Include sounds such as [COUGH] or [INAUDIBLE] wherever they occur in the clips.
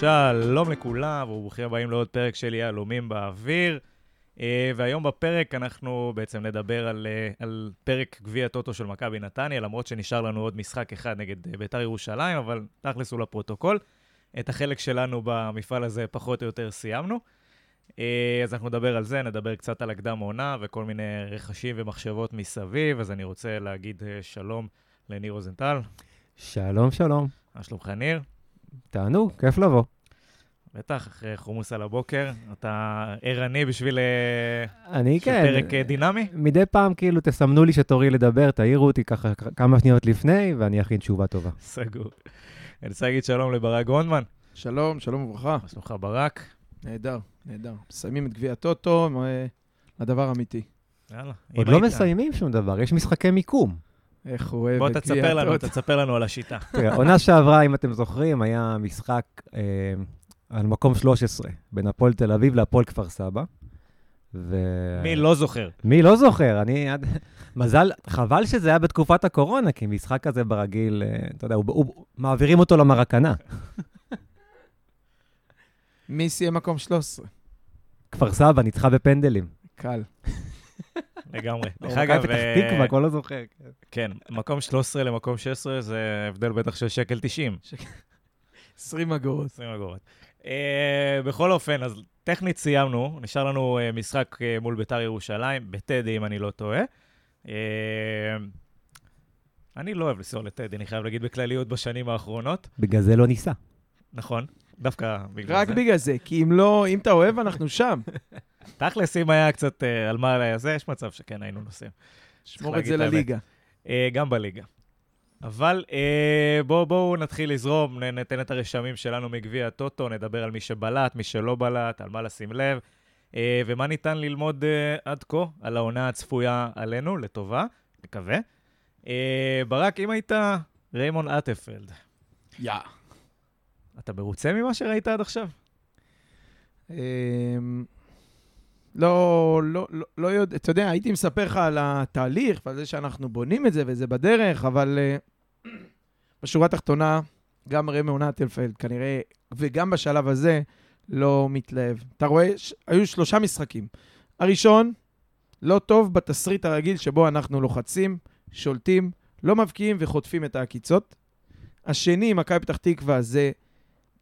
שלום לכולם, וברוכים הבאים לעוד פרק של יהלומים באוויר. אה, והיום בפרק אנחנו בעצם נדבר על, אה, על פרק גביע טוטו של מכבי נתניה, למרות שנשאר לנו עוד משחק אחד נגד אה, בית"ר ירושלים, אבל תכלס הוא לפרוטוקול. את החלק שלנו במפעל הזה פחות או יותר סיימנו. אז אנחנו נדבר על זה, נדבר קצת על הקדם עונה וכל מיני רכשים ומחשבות מסביב. אז אני רוצה להגיד שלום לניר רוזנטל. שלום, שלום. מה שלומך, ניר? תענוג, כיף לבוא. בטח, אחרי חומוס על הבוקר, אתה ערני בשביל אה, אני כן. פרק אה, דינמי? מדי פעם כאילו תסמנו לי שתורי לדבר, תעירו אותי ככה כמה שניות לפני, ואני אכין תשובה טובה. סגור. אני רוצה להגיד שלום לברק גרונדמן. שלום, שלום וברכה. מה שלומך, ברק? נהדר, נהדר. מסיימים את גביע הטוטו, הדבר אמיתי. יאללה. עוד לא מסיימים שום דבר, יש משחקי מיקום. איך הוא אוהב את גביע הטוטו. בוא תספר לנו על השיטה. עונה שעברה, אם אתם זוכרים, היה משחק אה, על מקום 13, בין הפועל תל אביב להפועל כפר סבא. ו... מי לא זוכר? מי לא זוכר? אני... מזל, חבל שזה היה בתקופת הקורונה, כי משחק כזה ברגיל, אה, אתה יודע, הוא, הוא, מעבירים אותו למרקנה. מי סיים מקום 13? כפר סבא, ניצחה בפנדלים. קל. לגמרי. דרך אגב... פתח תקווה, כבר לא זוכר. כן, מקום 13 למקום 16 זה הבדל בטח של שקל 90. 20 אגורות. 20 אגורות. Uh, בכל אופן, אז טכנית סיימנו, נשאר לנו uh, משחק uh, מול ביתר ירושלים, בטדי, אם אני לא טועה. Uh, אני לא אוהב לנסוע לטדי, אני חייב להגיד בכלליות בשנים האחרונות. בגלל זה לא ניסע. נכון, דווקא בגלל רק זה. רק בגלל זה, כי אם לא, אם אתה אוהב, אנחנו שם. [LAUGHS] תכלס, אם היה קצת uh, על מה זה, יש מצב שכן היינו נוסעים. שמור את זה לליגה. Uh, גם בליגה. אבל אה, בואו בוא נתחיל לזרום, ניתן את הרשמים שלנו מגביע הטוטו, נדבר על מי שבלט, מי שלא בלט, על מה לשים לב, אה, ומה ניתן ללמוד אה, עד כה על העונה הצפויה עלינו, לטובה, נקווה. אה, ברק, אם היית ריימון אטפלד, יא. Yeah. אתה מרוצה ממה שראית עד עכשיו? אמ, לא, לא, לא, לא יודע, אתה יודע, הייתי מספר לך על התהליך ועל זה שאנחנו בונים את זה וזה בדרך, אבל uh, בשורה התחתונה, גם רמי עונת אלפלד כנראה, וגם בשלב הזה, לא מתלהב. אתה רואה, ש... היו שלושה משחקים. הראשון, לא טוב בתסריט הרגיל שבו אנחנו לוחצים, שולטים, לא מבקיעים וחוטפים את העקיצות. השני, מכבי פתח תקווה, זה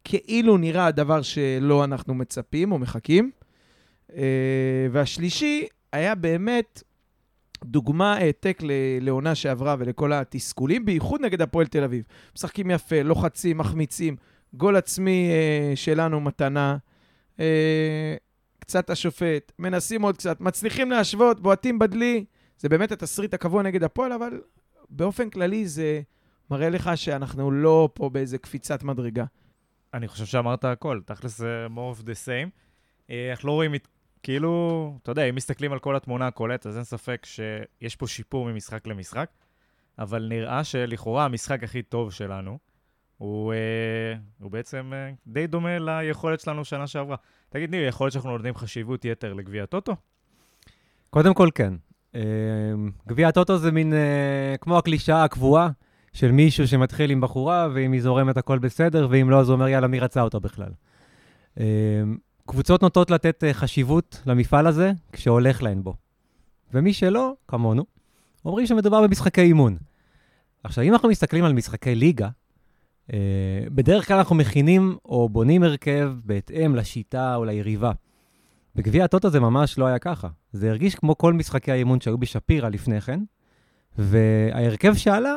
כאילו נראה הדבר שלא אנחנו מצפים או מחכים. אה, והשלישי היה באמת דוגמה העתק לעונה שעברה ולכל התסכולים, בייחוד נגד הפועל תל אביב. משחקים יפה, לוחצים, מחמיצים, גול עצמי אה, שלנו מתנה. אה, קצת השופט, מנסים עוד קצת, מצליחים להשוות, בועטים בדלי. זה באמת התסריט הקבוע נגד הפועל, אבל באופן כללי זה מראה לך שאנחנו לא פה באיזה קפיצת מדרגה. אני חושב שאמרת הכל, תכלס זה more of the same. אנחנו לא רואים כאילו, אתה יודע, אם מסתכלים על כל התמונה הכוללת, אז אין ספק שיש פה שיפור ממשחק למשחק, אבל נראה שלכאורה המשחק הכי טוב שלנו הוא, אה, הוא בעצם אה, די דומה ליכולת שלנו שנה שעברה. תגיד, ניר, יכול להיות שאנחנו נותנים חשיבות יתר לגביע הטוטו? קודם כל, כן. אה, גביע הטוטו זה מין אה, כמו הקלישאה הקבועה של מישהו שמתחיל עם בחורה, ואם היא זורמת הכל בסדר, ואם לא, אז הוא אומר, יאללה, מי רצה אותו בכלל? אה, קבוצות נוטות לתת אה, חשיבות למפעל הזה כשהולך להן בו. ומי שלא, כמונו, אומרים שמדובר במשחקי אימון. עכשיו, אם אנחנו מסתכלים על משחקי ליגה, אה, בדרך כלל אנחנו מכינים או בונים הרכב בהתאם לשיטה או ליריבה. בגביע הטוטו זה ממש לא היה ככה. זה הרגיש כמו כל משחקי האימון שהיו בשפירא לפני כן, וההרכב שעלה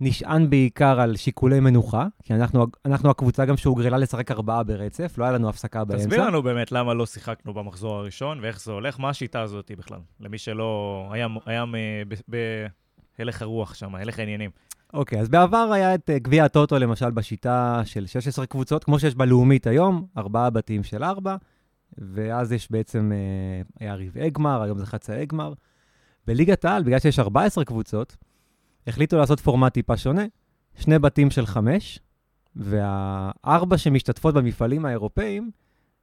נשען בעיקר על שיקולי מנוחה, כי אנחנו, אנחנו הקבוצה גם שהוגרלה לשחק ארבעה ברצף, לא היה לנו הפסקה באמצע. תסביר לנו באמת למה לא שיחקנו במחזור הראשון ואיך זה הולך, מה השיטה הזאת בכלל, למי שלא היה, היה בהלך הרוח שם, הלך העניינים. אוקיי, okay, אז בעבר היה את אה, גביע הטוטו, למשל, בשיטה של 16 קבוצות, כמו שיש בלאומית היום, ארבעה בתים של ארבע, ואז יש בעצם, אה, היה רבעי גמר, היום זה חצאי גמר. בליגת העל, בגלל שיש 14 קבוצות, החליטו לעשות פורמט טיפה שונה, שני בתים של חמש, והארבע שמשתתפות במפעלים האירופאים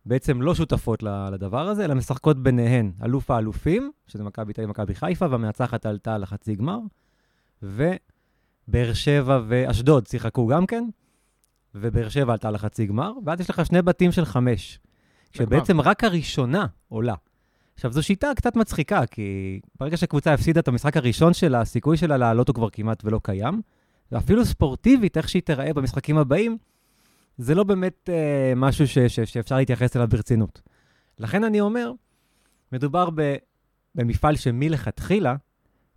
בעצם לא שותפות לדבר הזה, אלא משחקות ביניהן אלוף האלופים, שזה מכבי תל אביב ומכבי חיפה, והמנצחת עלתה לחצי גמר, ובאר שבע ואשדוד שיחקו גם כן, ובאר שבע עלתה לחצי גמר, ואז יש לך שני בתים של חמש, שבעצם רק הראשונה עולה. עכשיו, זו שיטה קצת מצחיקה, כי ברגע שקבוצה הפסידה את המשחק הראשון שלה, הסיכוי שלה לעלות הוא כבר כמעט ולא קיים. ואפילו ספורטיבית, איך שהיא תיראה במשחקים הבאים, זה לא באמת אה, משהו ש, ש, שאפשר להתייחס אליו ברצינות. לכן אני אומר, מדובר ב, במפעל שמלכתחילה,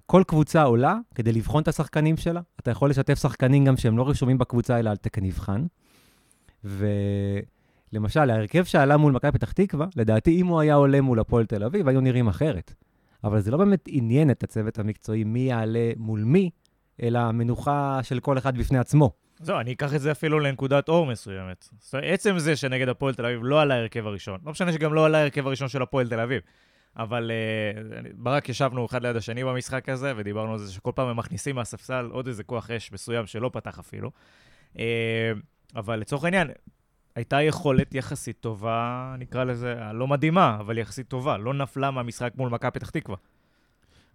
כל קבוצה עולה כדי לבחון את השחקנים שלה. אתה יכול לשתף שחקנים גם שהם לא רשומים בקבוצה, אלא על תקן נבחן. ולמשל, ההרכב שעלה מול מכבי פתח תקווה, לדעתי, אם הוא היה עולה מול הפועל תל אביב, היו נראים אחרת. אבל זה לא באמת עניין את הצוות המקצועי מי יעלה מול מי, אלא המנוחה של כל אחד בפני עצמו. זהו, אני אקח את זה אפילו לנקודת אור מסוימת. עצם זה שנגד הפועל תל אביב לא עלה ההרכב הראשון, לא משנה שגם לא עלה ההרכב הראשון של הפועל תל אביב, אבל uh, ברק ישבנו אחד ליד השני במשחק הזה, ודיברנו על זה שכל פעם הם מכניסים מהספסל עוד איזה כוח אש מסוים שלא פתח אפילו. Uh, אבל לצורך העניין, הייתה יכולת יחסית טובה, נקרא לזה, לא מדהימה, אבל יחסית טובה, לא נפלה מהמשחק מול מכבי פתח תקווה.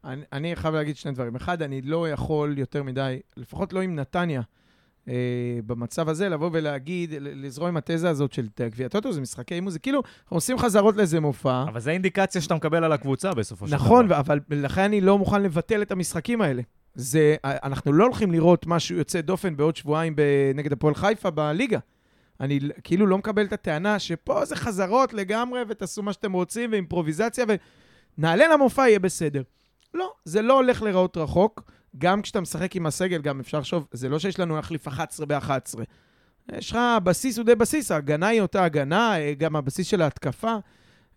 אני, אני חייב להגיד שני דברים. אחד, אני לא יכול יותר מדי, לפחות לא עם נתניה, אה, במצב הזה, לבוא ולהגיד, לזרום עם התזה הזאת של גביע טוטו, זה משחקי אימון, זה כאילו, אנחנו עושים חזרות לאיזה מופע. אבל זה אינדיקציה שאתה מקבל על הקבוצה בסופו של נכון, דבר. נכון, אבל לכן אני לא מוכן לבטל את המשחקים האלה. זה, אנחנו לא הולכים לראות משהו יוצא דופן בעוד שבועיים נגד הפועל חיפה בליגה. אני כאילו לא מקבל את הטענה שפה זה חזרות לגמרי, ותעשו מה שאתם רוצים, ואימפרוביזציה, ונעלה למופע, יהיה בסדר. לא, זה לא הולך להיראות רחוק. גם כשאתה משחק עם הסגל, גם אפשר לחשוב, זה לא שיש לנו להחליף 11 ב-11. יש לך, הבסיס הוא די בסיס, ההגנה היא אותה הגנה, אה, גם הבסיס של ההתקפה.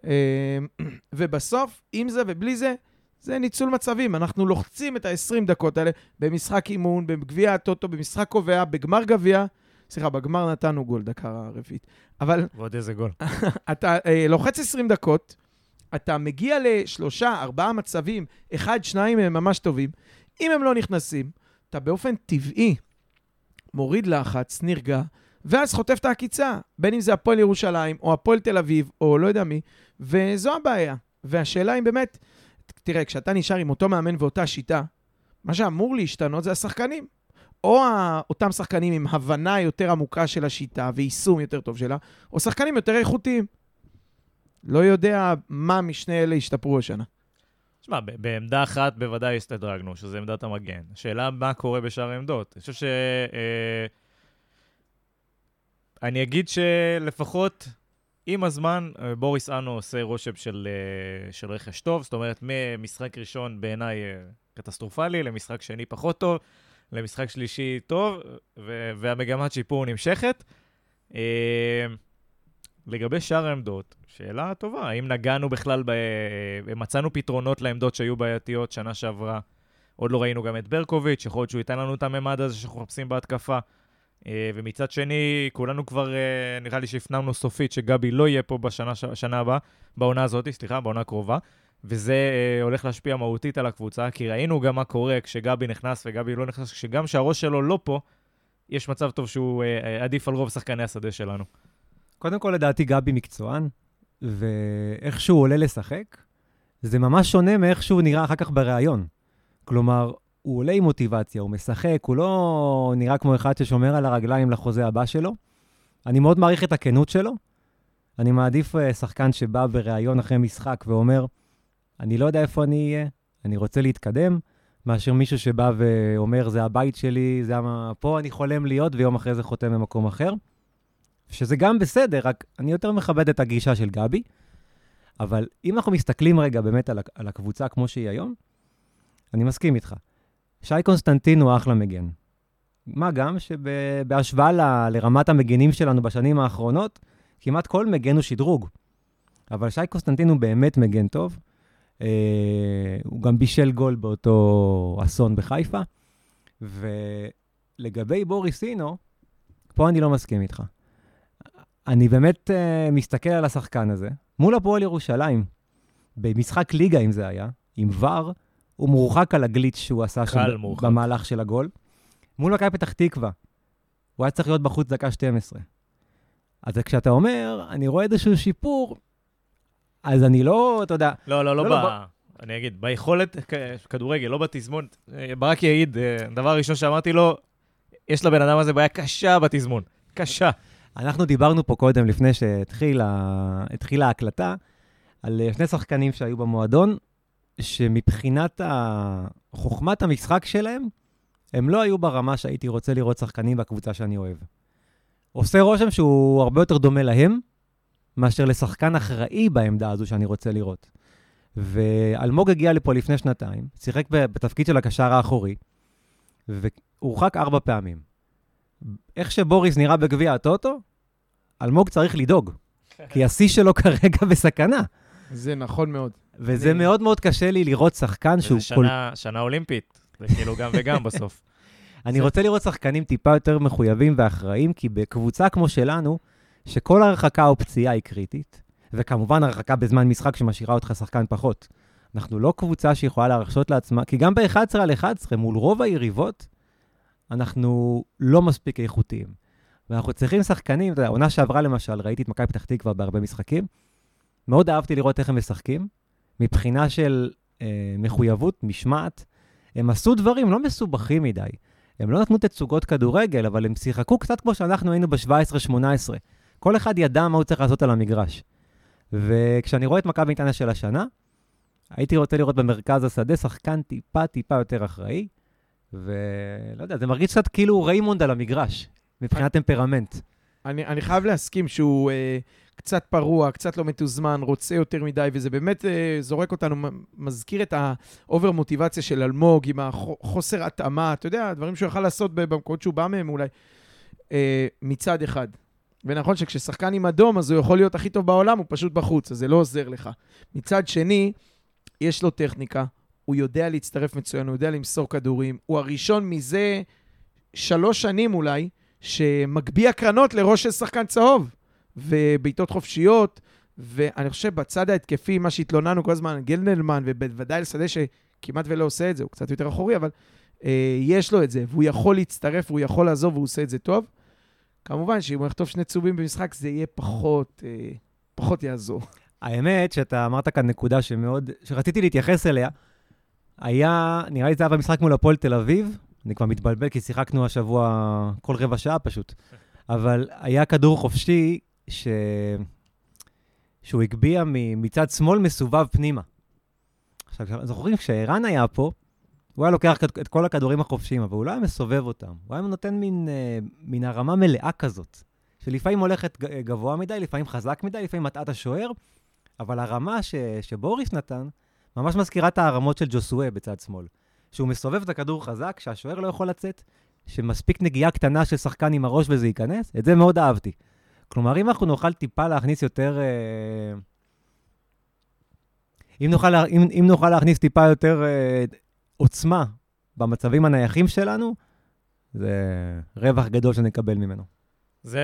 אה, [CLEARS THROAT] ובסוף, עם זה ובלי זה, זה ניצול מצבים. אנחנו לוחצים את ה-20 דקות האלה במשחק אימון, בגביע הטוטו, במשחק קובע, בגמר גביע. סליחה, בגמר נתנו גול, דקה רביעית. אבל... ועוד איזה גול. [LAUGHS] אתה אה, לוחץ 20 דקות, אתה מגיע לשלושה, ארבעה מצבים, אחד, שניים הם ממש טובים. אם הם לא נכנסים, אתה באופן טבעי מוריד לחץ, נרגע, ואז חוטף את העקיצה, בין אם זה הפועל ירושלים, או הפועל תל אביב, או לא יודע מי, וזו הבעיה. והשאלה אם באמת, תראה, כשאתה נשאר עם אותו מאמן ואותה שיטה, מה שאמור להשתנות זה השחקנים. או אותם שחקנים עם הבנה יותר עמוקה של השיטה ויישום יותר טוב שלה, או שחקנים יותר איכותיים. לא יודע מה משני אלה השתפרו השנה. תשמע, בעמדה אחת בוודאי הסתדרגנו, שזה עמדת המגן. השאלה מה קורה בשאר העמדות. אני חושב ש... אה, אני אגיד שלפחות עם הזמן, אה, בוריס אנו עושה רושם של, אה, של רכש טוב, זאת אומרת, ממשחק ראשון בעיניי קטסטרופלי, למשחק שני פחות טוב, למשחק שלישי טוב, והמגמת שיפור נמשכת. לגבי שאר העמדות, שאלה טובה, האם נגענו בכלל, ב... מצאנו פתרונות לעמדות שהיו בעייתיות שנה שעברה? עוד לא ראינו גם את ברקוביץ', יכול להיות שהוא ייתן לנו את הממד הזה שאנחנו מחפשים בהתקפה. אה, ומצד שני, כולנו כבר, אה, נראה לי שהפנמנו סופית שגבי לא יהיה פה בשנה שנה הבאה, בעונה הזאת, סליחה, בעונה הקרובה. וזה אה, הולך להשפיע מהותית על הקבוצה, כי ראינו גם מה קורה כשגבי נכנס וגבי לא נכנס, כשגם שהראש שלו לא פה, יש מצב טוב שהוא עדיף על רוב שחקני השדה שלנו. קודם כל, לדעתי גבי מקצוען, ואיך שהוא עולה לשחק, זה ממש שונה מאיך שהוא נראה אחר כך בריאיון. כלומר, הוא עולה עם מוטיבציה, הוא משחק, הוא לא נראה כמו אחד ששומר על הרגליים לחוזה הבא שלו. אני מאוד מעריך את הכנות שלו. אני מעדיף uh, שחקן שבא בריאיון אחרי משחק ואומר, אני לא יודע איפה אני אהיה, אני רוצה להתקדם, מאשר מישהו שבא ואומר, זה הבית שלי, זה מה... פה אני חולם להיות, ויום אחרי זה חותם במקום אחר. שזה גם בסדר, רק אני יותר מכבד את הגישה של גבי. אבל אם אנחנו מסתכלים רגע באמת על, על הקבוצה כמו שהיא היום, אני מסכים איתך. שי קונסטנטין הוא אחלה מגן. מה גם שבהשוואה ל, לרמת המגנים שלנו בשנים האחרונות, כמעט כל מגן הוא שדרוג. אבל שי קונסטנטין הוא באמת מגן טוב. אה, הוא גם בישל גול באותו אסון בחיפה. ולגבי בוריסינו, פה אני לא מסכים איתך. אני באמת uh, מסתכל על השחקן הזה, מול הפועל ירושלים, במשחק ליגה, אם זה היה, עם ור, הוא מורחק על הגליץ' שהוא עשה שם מורחק. במהלך של הגול. מול מכבי פתח תקווה, הוא היה צריך להיות בחוץ דקה 12. אז כשאתה אומר, אני רואה איזשהו שיפור, אז אני לא, אתה יודע, לא, לא, לא, לא, ב... לא, אני אגיד, ביכולת כדורגל, לא בתזמון. אה, ברק יעיד, אה, דבר ראשון שאמרתי לו, יש לבן אדם הזה בעיה קשה בתזמון. קשה. אנחנו דיברנו פה קודם, לפני שהתחילה התחילה ההקלטה, על אה, שני שחקנים שהיו במועדון, שמבחינת חוכמת המשחק שלהם, הם לא היו ברמה שהייתי רוצה לראות שחקנים בקבוצה שאני אוהב. עושה רושם שהוא הרבה יותר דומה להם, מאשר לשחקן אחראי בעמדה הזו שאני רוצה לראות. ואלמוג הגיע לפה לפני שנתיים, שיחק ב- בתפקיד של הקשר האחורי, והורחק ארבע פעמים. איך שבוריס נראה בגביע הטוטו, אלמוג צריך לדאוג, [LAUGHS] כי השיא שלו כרגע בסכנה. זה נכון מאוד. וזה אני- מאוד מאוד קשה לי לראות שחקן שהוא זה כל... שנה, שנה אולימפית. זה כאילו גם וגם בסוף. [LAUGHS] אני זה- רוצה לראות שחקנים טיפה יותר מחויבים ואחראיים, כי בקבוצה כמו שלנו, שכל הרחקה או פציעה היא קריטית, וכמובן הרחקה בזמן משחק שמשאירה אותך שחקן פחות. אנחנו לא קבוצה שיכולה להרשות לעצמה, כי גם ב-11 על 11, מול רוב היריבות, אנחנו לא מספיק איכותיים. ואנחנו צריכים שחקנים, אתה יודע, עונה שעברה למשל, ראיתי את מכבי פתח תקווה בהרבה משחקים, מאוד אהבתי לראות איך הם משחקים, מבחינה של אה, מחויבות, משמעת. הם עשו דברים לא מסובכים מדי. הם לא נתנו תצוגות כדורגל, אבל הם שיחקו קצת כמו שאנחנו היינו ב-17-18. כל אחד ידע מה הוא צריך לעשות על המגרש. וכשאני רואה את מכבי נתניה של השנה, הייתי רוצה לראות במרכז השדה שחקן טיפה-טיפה יותר אחראי, ולא יודע, זה מרגיש קצת כאילו ריימונד על המגרש, מבחינת טמפרמנט. אני, אני חייב להסכים שהוא אה, קצת פרוע, קצת לא מתוזמן, רוצה יותר מדי, וזה באמת אה, זורק אותנו, מזכיר את ה over מוטיבציה של אלמוג, עם החוסר התאמה, אתה יודע, דברים שהוא יכל לעשות במקומות שהוא בא מהם אולי, אה, מצד אחד. ונכון שכששחקן עם אדום, אז הוא יכול להיות הכי טוב בעולם, הוא פשוט בחוץ, אז זה לא עוזר לך. מצד שני, יש לו טכניקה, הוא יודע להצטרף מצוין, הוא יודע למסור כדורים, הוא הראשון מזה שלוש שנים אולי, שמגביה קרנות לראש של שחקן צהוב, ובעיטות חופשיות, ואני חושב בצד ההתקפי, מה שהתלוננו כל הזמן, גלנלמן, ובוודאי לשדה שכמעט ולא עושה את זה, הוא קצת יותר אחורי, אבל אה, יש לו את זה, והוא יכול להצטרף, והוא יכול לעזוב, והוא עושה את זה טוב. כמובן שאם הוא יחטוף שני צהובים במשחק, זה יהיה פחות, אה, פחות יעזור. האמת שאתה אמרת כאן נקודה שמאוד, שרציתי להתייחס אליה, היה, נראה לי זה היה במשחק מול הפועל תל אביב, אני כבר מתבלבל כי שיחקנו השבוע כל רבע שעה פשוט, אבל היה כדור חופשי ש... שהוא הגביה מצד שמאל מסובב פנימה. עכשיו, זוכרים, כשערן היה פה, הוא היה לוקח את- כל הכדורים החופשיים, אבל הוא לא היה מסובב אותם. הוא היה נותן מין, אה, מין הרמה מלאה כזאת, שלפעמים הולכת ג- גבוה מדי, לפעמים חזק מדי, לפעמים מטעה את השוער, אבל הרמה ש, שבוריס נתן, ממש מזכירה את הרמות של ג'וסואה בצד שמאל. שהוא מסובב את הכדור חזק, שהשוער לא יכול לצאת, שמספיק נגיעה קטנה של שחקן עם הראש וזה ייכנס, את זה מאוד אהבתי. כלומר, אם אנחנו נוכל טיפה להכניס יותר... אה, אם נוכל, אם, אם נוכל להכניס טיפה יותר אה, עוצמה במצבים הנייחים שלנו, זה רווח גדול שנקבל ממנו. זה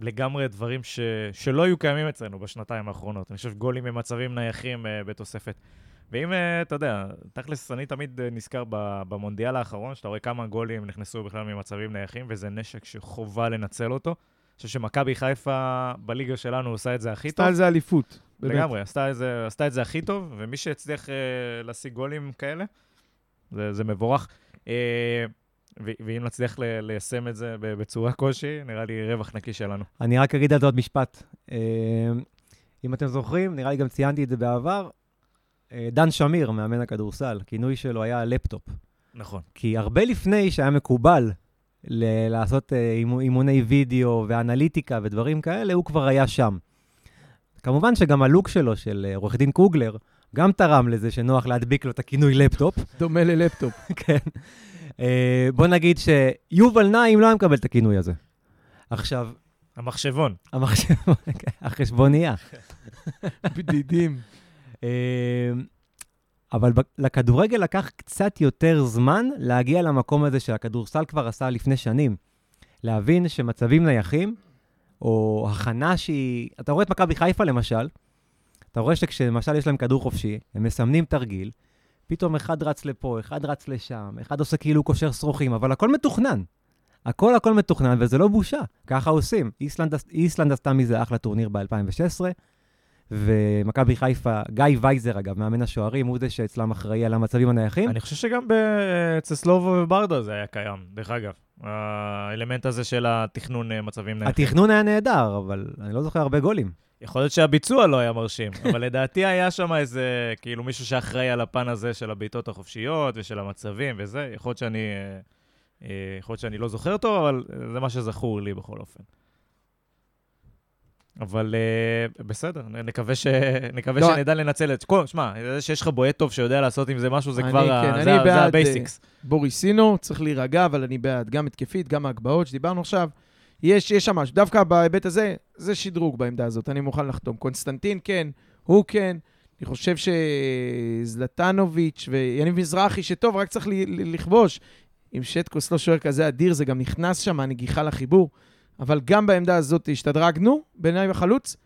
לגמרי דברים ש... שלא היו קיימים אצלנו בשנתיים האחרונות. אני חושב גולים ממצבים נייחים uh, בתוספת. ואם, uh, אתה יודע, תכלס, אני תמיד uh, נזכר ב- במונדיאל האחרון, שאתה רואה כמה גולים נכנסו בכלל ממצבים נייחים, וזה נשק שחובה לנצל אותו. אני חושב שמכבי חיפה בליגה שלנו עושה את זה הכי טוב. עשתה על זה אליפות. באמת. לגמרי, עשתה את, זה, עשתה את זה הכי טוב, ומי שהצליח uh, להשיג גולים כאלה, זה, זה מבורך. ו- ואם נצליח ליישם את זה בצורה כלשהי, נראה לי רווח נקי שלנו. אני רק אגיד על זה עוד משפט. אה, אם אתם זוכרים, נראה לי גם ציינתי את זה בעבר, אה, דן שמיר, מאמן הכדורסל, הכינוי שלו היה לפטופ. נכון. כי הרבה לפני שהיה מקובל ל- לעשות אה, אימו- אימוני וידאו ואנליטיקה ודברים כאלה, הוא כבר היה שם. כמובן שגם הלוק שלו, של אה, עורך דין קוגלר, גם תרם לזה שנוח להדביק לו את הכינוי לפטופ. דומה ללפטופ. [LAUGHS] כן. אה, בוא נגיד שיובל נעים לא היה מקבל את הכינוי הזה. עכשיו, המחשבון. המחשב... [LAUGHS] החשבונייה. [LAUGHS] בדידים. אה, אבל לכדורגל לקח קצת יותר זמן להגיע למקום הזה שהכדורסל כבר עשה לפני שנים. להבין שמצבים נייחים, או הכנה שהיא... אתה רואה את מכבי חיפה למשל, אתה רואה שכשלמשל יש להם כדור חופשי, הם מסמנים תרגיל, פתאום אחד רץ לפה, אחד רץ לשם, אחד עושה כאילו קושר שרוכים, אבל הכל מתוכנן. הכל הכל מתוכנן, וזה לא בושה. ככה עושים. איסלנד, איסלנד עשתה מזה אחלה טורניר ב-2016, ומכבי חיפה, גיא וייזר, אגב, מאמן השוערים, הוא זה שאצלם אחראי על המצבים הנייחים. אני חושב שגם אצל סלובו וברדה זה היה קיים, דרך אגב. האלמנט הזה של התכנון אה, מצבים נייחים. התכנון היה נהדר, אבל אני לא זוכר הרבה גולים. יכול להיות שהביצוע לא היה מרשים, אבל לדעתי היה שם איזה, כאילו מישהו שאחראי על הפן הזה של הבעיטות החופשיות ושל המצבים וזה. יכול להיות שאני, אה, אה, יכול להיות שאני לא זוכר טוב, אבל זה מה שזכור לי בכל אופן. אבל uh, בסדר, נקווה, ש... נקווה לא, שנדע לנצל את... כל... שמע, זה שיש לך בועט טוב שיודע לעשות עם זה משהו, זה כבר כן, ה... זה, זה ה basics. בוריסינו, צריך להירגע, אבל אני בעד גם התקפית, גם ההגבהות שדיברנו עכשיו. יש, יש שם משהו. דווקא בהיבט הזה, זה שדרוג בעמדה הזאת, אני מוכן לחתום. קונסטנטין, כן, הוא כן. אני חושב שזלטנוביץ' ויניב מזרחי, שטוב, רק צריך לכבוש. עם שטקוס לא שוער כזה אדיר, זה גם נכנס שם, הנגיחה לחיבור. אבל גם בעמדה הזאת השתדרגנו, בעיניי בחלוץ.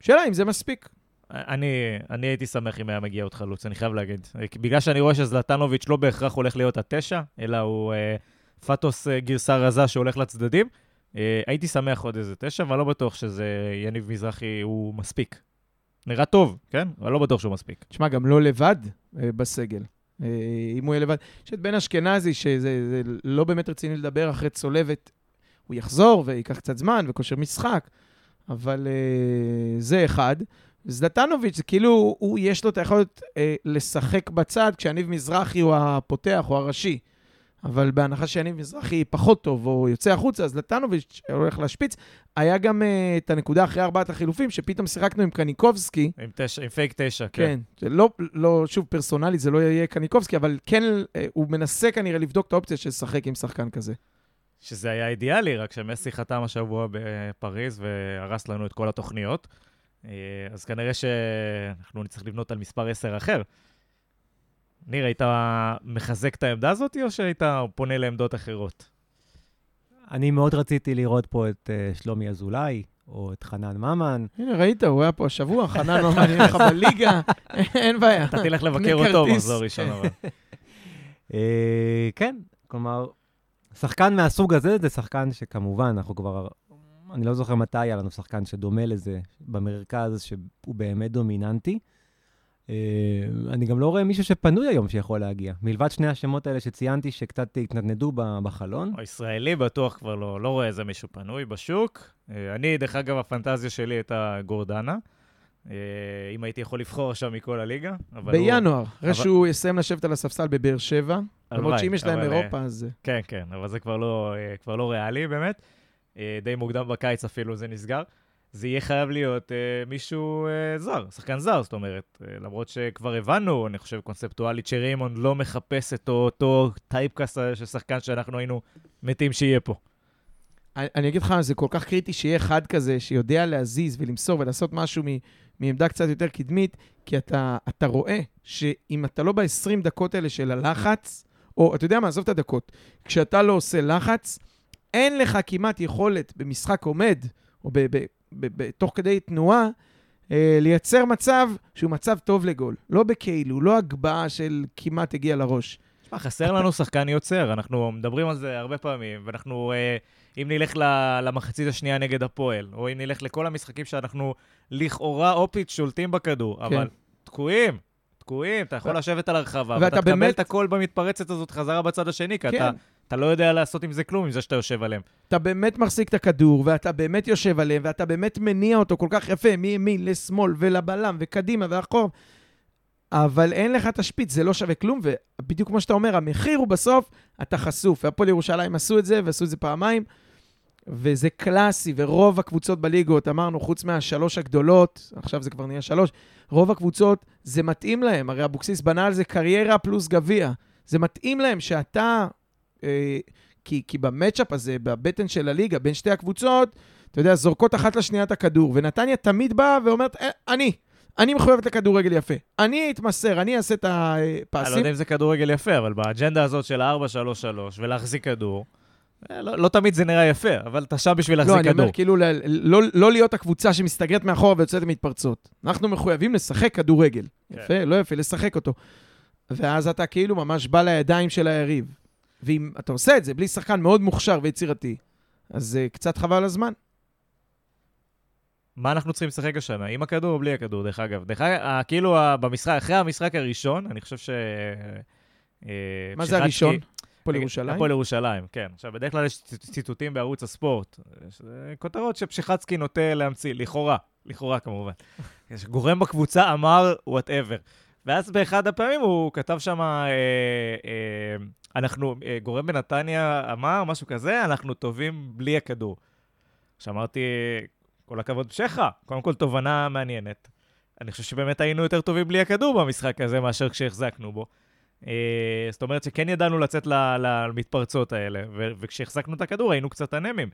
שאלה אם זה מספיק. אני, אני הייתי שמח אם היה מגיע עוד חלוץ, אני חייב להגיד. בגלל שאני רואה שזלטנוביץ' לא בהכרח הולך להיות התשע, אלא הוא אה, פטוס אה, גרסה רזה שהולך לצדדים. אה, הייתי שמח עוד איזה תשע, אבל לא בטוח שזה יניב מזרחי הוא מספיק. נראה טוב, כן? אבל לא בטוח שהוא מספיק. תשמע, גם לא לבד אה, בסגל. אה, אם הוא יהיה לבד. יש את בן אשכנזי, שזה לא באמת רציני לדבר אחרי צולבת הוא יחזור וייקח קצת זמן וכושר משחק, אבל uh, זה אחד. זלטנוביץ', זה כאילו, הוא, יש לו את היכולת uh, לשחק בצד כשאניב מזרחי הוא הפותח או הראשי. אבל בהנחה שיניב מזרחי פחות טוב או יוצא החוצה, אז לטנוביץ' הולך להשפיץ. היה גם uh, את הנקודה אחרי ארבעת החילופים, שפתאום שיחקנו עם קניקובסקי. עם, תש... עם פייק תשע, כן. כן, לא, לא, שוב, פרסונלית זה לא יהיה קניקובסקי, אבל כן, uh, הוא מנסה כנראה לבדוק את האופציה של לשחק עם שחקן כזה. שזה היה אידיאלי, רק שמסי חתם השבוע בפריז והרס לנו את כל התוכניות. אה, אז כנראה שאנחנו נצטרך לבנות על מספר 10 אחר. ניר, היית מחזק את העמדה הזאת, או שהיית פונה לעמדות אחרות? אני מאוד רציתי לראות פה את uh, שלומי אזולאי, או את חנן ממן. הנה, ראית, הוא היה פה השבוע, חנן ממן יהיה לך בליגה, [LAUGHS] אין בעיה. אתה תלך לבקר אותו מחזור ראשון, אבל. [LAUGHS] אה, כן, כלומר, שחקן מהסוג הזה זה שחקן שכמובן, אנחנו כבר... אני לא זוכר מתי היה לנו שחקן שדומה לזה במרכז, שהוא באמת דומיננטי. אה, אני גם לא רואה מישהו שפנוי היום שיכול להגיע. מלבד שני השמות האלה שציינתי, שקצת התנדנדו בחלון. הישראלי בטוח כבר לא, לא רואה איזה מישהו פנוי בשוק. אה, אני, דרך אגב, הפנטזיה שלי הייתה גורדנה. אה, אם הייתי יכול לבחור עכשיו מכל הליגה. בינואר, אחרי אבל... שהוא יסיים לשבת על הספסל בבאר שבע, למרות שאם יש להם אירופה, אז... כן, כן, אבל זה כבר לא, כבר לא ריאלי באמת. די מוקדם בקיץ אפילו זה נסגר. זה יהיה חייב להיות אה, מישהו אה, זר, שחקן זר, זאת אומרת. אה, למרות שכבר הבנו, אני חושב קונספטואלית, שריימונד לא מחפש את אותו typecast של שחקן שאנחנו היינו מתים שיהיה פה. אני, אני אגיד לך, זה כל כך קריטי שיהיה אחד כזה שיודע להזיז ולמסור ולעשות משהו מעמדה קצת יותר קדמית, כי אתה, אתה רואה שאם אתה לא ב-20 דקות האלה של הלחץ, או אתה יודע מה, עזוב את הדקות, כשאתה לא עושה לחץ, אין לך כמעט יכולת במשחק עומד, או ב, ב, תוך כדי תנועה, אה, לייצר מצב שהוא מצב טוב לגול. לא בכאילו, לא הגבהה של כמעט הגיע לראש. תשמע, חסר לנו שחקן יוצר, אנחנו מדברים על זה הרבה פעמים, ואנחנו... אה, אם נלך למחצית השנייה נגד הפועל, או אם נלך לכל המשחקים שאנחנו לכאורה אופית שולטים בכדור, כן. אבל תקועים, תקועים, אתה יכול לשבת על הרחבה, ואתה תקבל באמת... את הכל במתפרצת הזאת חזרה בצד השני, כי כן. אתה, אתה לא יודע לעשות עם זה כלום, עם זה שאתה יושב עליהם. אתה באמת מחזיק את הכדור, ואתה באמת יושב עליהם, ואתה באמת מניע אותו כל כך יפה, מימין לשמאל ולבלם וקדימה ואחור. אבל אין לך את השפיץ, זה לא שווה כלום, ובדיוק כמו שאתה אומר, המחיר הוא בסוף, אתה חשוף. והפועל ירושלים עשו את זה, ועשו את זה פעמיים, וזה קלאסי, ורוב הקבוצות בליגות, אמרנו, חוץ מהשלוש הגדולות, עכשיו זה כבר נהיה שלוש, רוב הקבוצות, זה מתאים להם. הרי אבוקסיס בנה על זה קריירה פלוס גביע. זה מתאים להם שאתה, כי, כי במצ'אפ הזה, בבטן של הליגה, בין שתי הקבוצות, אתה יודע, זורקות אחת לשנייה את הכדור, ונתניה תמיד באה ואומרת, אה, אני, אני מחויבת לכדורגל יפה. אני אתמסר, אני אעשה את הפסים. אני לא יודע אם זה כדורגל יפה, אבל באג'נדה הזאת של 4-3-3 ולהחזיק כדור, אה, לא, לא תמיד זה נראה יפה, אבל אתה שם בשביל להחזיק כדור. לא, אני אומר, כאילו, לא, לא, לא להיות הקבוצה שמסתגרת מאחורה ויוצאת מתפרצות. אנחנו מחויבים לשחק כדורגל. כן. יפה, לא יפה, לשחק אותו. ואז אתה כאילו ממש בא לידיים של היריב. ואם אתה עושה את זה בלי שחקן מאוד מוכשר ויצירתי, אז זה קצת חבל הזמן. מה אנחנו צריכים לשחק השנה, עם הכדור או בלי הכדור, דרך אגב? דרך אגב, ה- כאילו ה- במשחק, אחרי המשחק הראשון, אני חושב ש... אה, מה זה הראשון? הפועל ירושלים? הפועל ירושלים, כן. עכשיו, בדרך כלל יש ציט- ציטוטים בערוץ הספורט. יש, אה, כותרות שפשיחצקי נוטה להמציא, לכאורה, לכאורה כמובן. [LAUGHS] גורם בקבוצה אמר whatever. ואז באחד הפעמים הוא כתב שם, אה, אה, אנחנו, אה, גורם בנתניה אמר משהו כזה, אנחנו טובים בלי הכדור. שאמרתי, כל הכבוד פשחה, קודם כל תובנה מעניינת. אני חושב שבאמת היינו יותר טובים בלי הכדור במשחק הזה מאשר כשהחזקנו בו. אה, זאת אומרת שכן ידענו לצאת למתפרצות האלה, וכשהחזקנו את הכדור היינו קצת אנמים.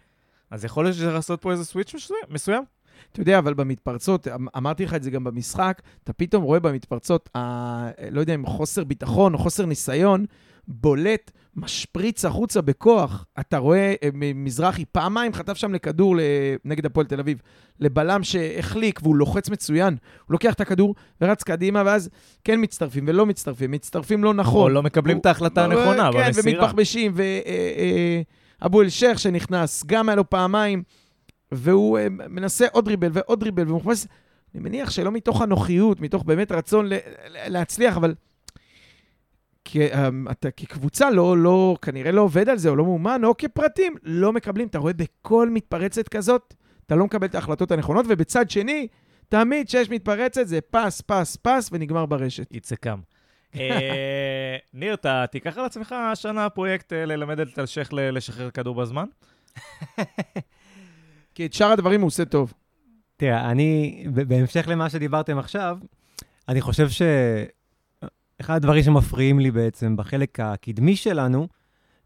אז יכול להיות שצריך לעשות פה איזה סוויץ' מסוים? אתה יודע, אבל במתפרצות, אמ- אמרתי לך את זה גם במשחק, אתה פתאום רואה במתפרצות, ה- לא יודע אם חוסר ביטחון או חוסר ניסיון, בולט, משפריץ החוצה בכוח. אתה רואה, אה, מזרחי פעמיים חטף שם לכדור נגד הפועל תל אביב, לבלם שהחליק והוא לוחץ מצוין. הוא לוקח את הכדור ורץ קדימה, ואז כן מצטרפים ולא מצטרפים, מצטרפים לא נכון. או לא מקבלים הוא- את ההחלטה הנכונה כן, במסירה. ומתבחבשים, ואבו אל-שייח שנכנס, גם היה לו פעמיים, והוא אה, מנסה עוד דריבל ועוד דריבל, והוא מחפש, אני מניח שלא מתוך הנוחיות, מתוך באמת רצון להצליח, אבל אה, אתה כקבוצה לא, לא, כנראה לא עובד על זה, או לא מאומן, או כפרטים, לא מקבלים. אתה רואה בכל מתפרצת כזאת, אתה לא מקבל את ההחלטות הנכונות, ובצד שני, תמיד כשיש מתפרצת זה פס, פס, פס, ונגמר ברשת. יצא קם. [LAUGHS] אה, ניר, אתה תיקח על עצמך השנה פרויקט אה, ללמד את אלשיך ל- לשחרר כדור בזמן? [LAUGHS] כי את שאר הדברים הוא עושה טוב. תראה, אני, בהמשך למה שדיברתם עכשיו, אני חושב שאחד הדברים שמפריעים לי בעצם בחלק הקדמי שלנו,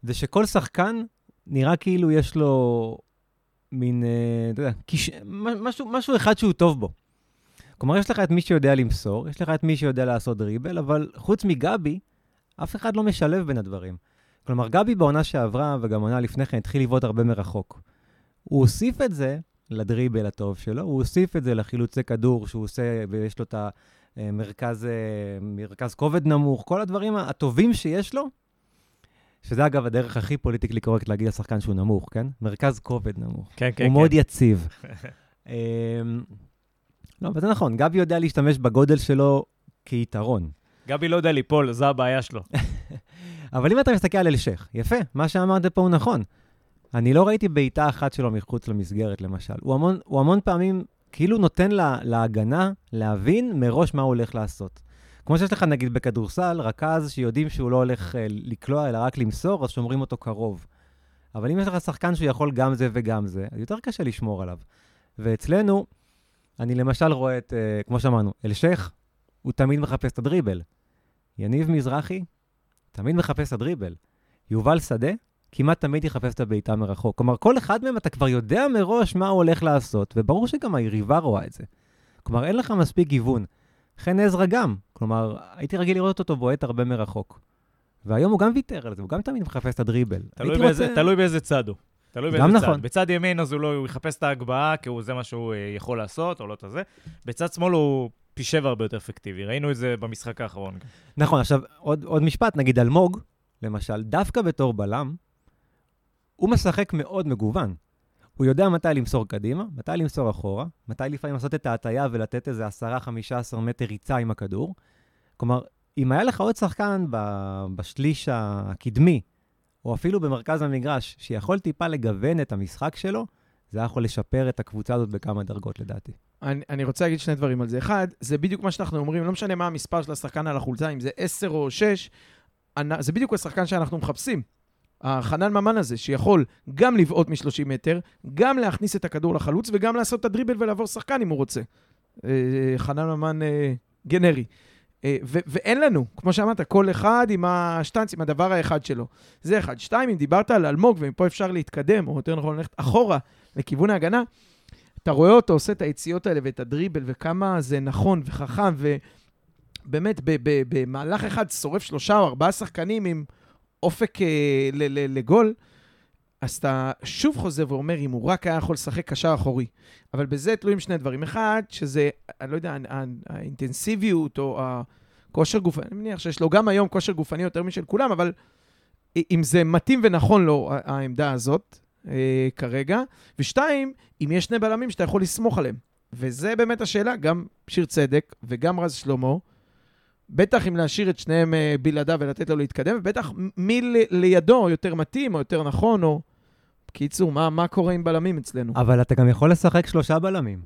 זה שכל שחקן נראה כאילו יש לו מין, אה, אתה יודע, כיש... משהו, משהו אחד שהוא טוב בו. כלומר, יש לך את מי שיודע למסור, יש לך את מי שיודע לעשות דריבל, אבל חוץ מגבי, אף אחד לא משלב בין הדברים. כלומר, גבי בעונה שעברה, וגם עונה לפני כן, התחיל לבעוט הרבה מרחוק. הוא הוסיף את זה לדריבל הטוב שלו, הוא הוסיף את זה לחילוצי כדור שהוא עושה, ויש לו את המרכז מרכז כובד נמוך, כל הדברים הטובים שיש לו, שזה אגב הדרך הכי פוליטיקלי קורקט להגיד לשחקן שהוא נמוך, כן? מרכז כובד נמוך. כן, כן, הוא כן. מאוד יציב. [LAUGHS] אמ, לא, אבל זה נכון, גבי יודע להשתמש בגודל שלו כיתרון. גבי לא יודע ליפול, זו הבעיה שלו. [LAUGHS] אבל אם אתה מסתכל על אלשיך, יפה, מה שאמרת פה הוא נכון. אני לא ראיתי בעיטה אחת שלו מחוץ למסגרת, למשל. הוא המון, הוא המון פעמים כאילו נותן לה, להגנה להבין מראש מה הוא הולך לעשות. כמו שיש לך נגיד בכדורסל, רכז שיודעים שהוא לא הולך אה, לקלוע, אלא רק למסור, אז שומרים אותו קרוב. אבל אם יש לך שחקן שהוא יכול גם זה וגם זה, אז יותר קשה לשמור עליו. ואצלנו, אני למשל רואה את, אה, כמו שאמרנו, אלשיך, הוא תמיד מחפש את הדריבל. יניב מזרחי, תמיד מחפש את הדריבל. יובל שדה, כמעט תמיד יחפש את הבעיטה מרחוק. כלומר, כל אחד מהם אתה כבר יודע מראש מה הוא הולך לעשות, וברור שגם היריבה רואה את זה. כלומר, אין לך מספיק גיוון. חן עזרא גם. כלומר, הייתי רגיל לראות אותו בועט הרבה מרחוק. והיום הוא גם ויתר על זה, הוא גם תמיד מחפש את הדריבל. תלוי באיזה- רוצה- תלוי באיזה צד הוא. תלוי באיזה צד. נכון. בצד ימין אז הוא לא, הוא יחפש את ההגבהה, כי הוא- זה מה שהוא אה, יכול לעשות, או לא את הזה. בצד שמאל הוא פי שבע הרבה יותר אפקטיבי. ראינו את זה במשחק האחרון. נכון, עכשיו, עוד, עוד משפט, נגיד אלמוג, למשל, דווקא בתור בלם, הוא משחק מאוד מגוון. הוא יודע מתי למסור קדימה, מתי למסור אחורה, מתי לפעמים לעשות את ההטייה ולתת איזה 10-15 מטר ריצה עם הכדור. כלומר, אם היה לך עוד שחקן בשליש הקדמי, או אפילו במרכז המגרש, שיכול טיפה לגוון את המשחק שלו, זה היה יכול לשפר את הקבוצה הזאת בכמה דרגות לדעתי. אני, אני רוצה להגיד שני דברים על זה. אחד, זה בדיוק מה שאנחנו אומרים, לא משנה מה המספר של השחקן על החולצה, אם זה 10 או 6, אנ- זה בדיוק השחקן שאנחנו מחפשים. החנן ממן הזה, שיכול גם לבעוט מ-30 מטר, גם להכניס את הכדור לחלוץ וגם לעשות את הדריבל ולעבור שחקן אם הוא רוצה. אה, חנן ממן אה, גנרי. אה, ו- ואין לנו, כמו שאמרת, כל אחד עם השטנץ, עם הדבר האחד שלו. זה אחד. שתיים, אם דיברת על אלמוג, ומפה אפשר להתקדם, או יותר נכון ללכת אחורה לכיוון ההגנה, אתה רואה אותו עושה את היציאות האלה ואת הדריבל, וכמה זה נכון וחכם, ובאמת, במהלך אחד שורף שלושה או ארבעה שחקנים עם אופק אה, לגול, אז אתה שוב חוזר ואומר, אם הוא רק היה יכול לשחק קשר אחורי. אבל בזה תלויים שני דברים. אחד, שזה, אני לא יודע, האינטנסיביות או ה... כושר גופני, אני מניח שיש לו גם היום כושר גופני יותר משל כולם, אבל אם זה מתאים ונכון לו, העמדה הזאת אה, כרגע. ושתיים, אם יש שני בלמים שאתה יכול לסמוך עליהם. וזה באמת השאלה, גם שיר צדק וגם רז שלמה. בטח אם להשאיר את שניהם אה, בלעדיו ולתת לו להתקדם, ובטח מי לידו יותר מתאים או יותר נכון, או... בקיצור, מה, מה קורה עם בלמים אצלנו? אבל אתה גם יכול לשחק שלושה בלמים.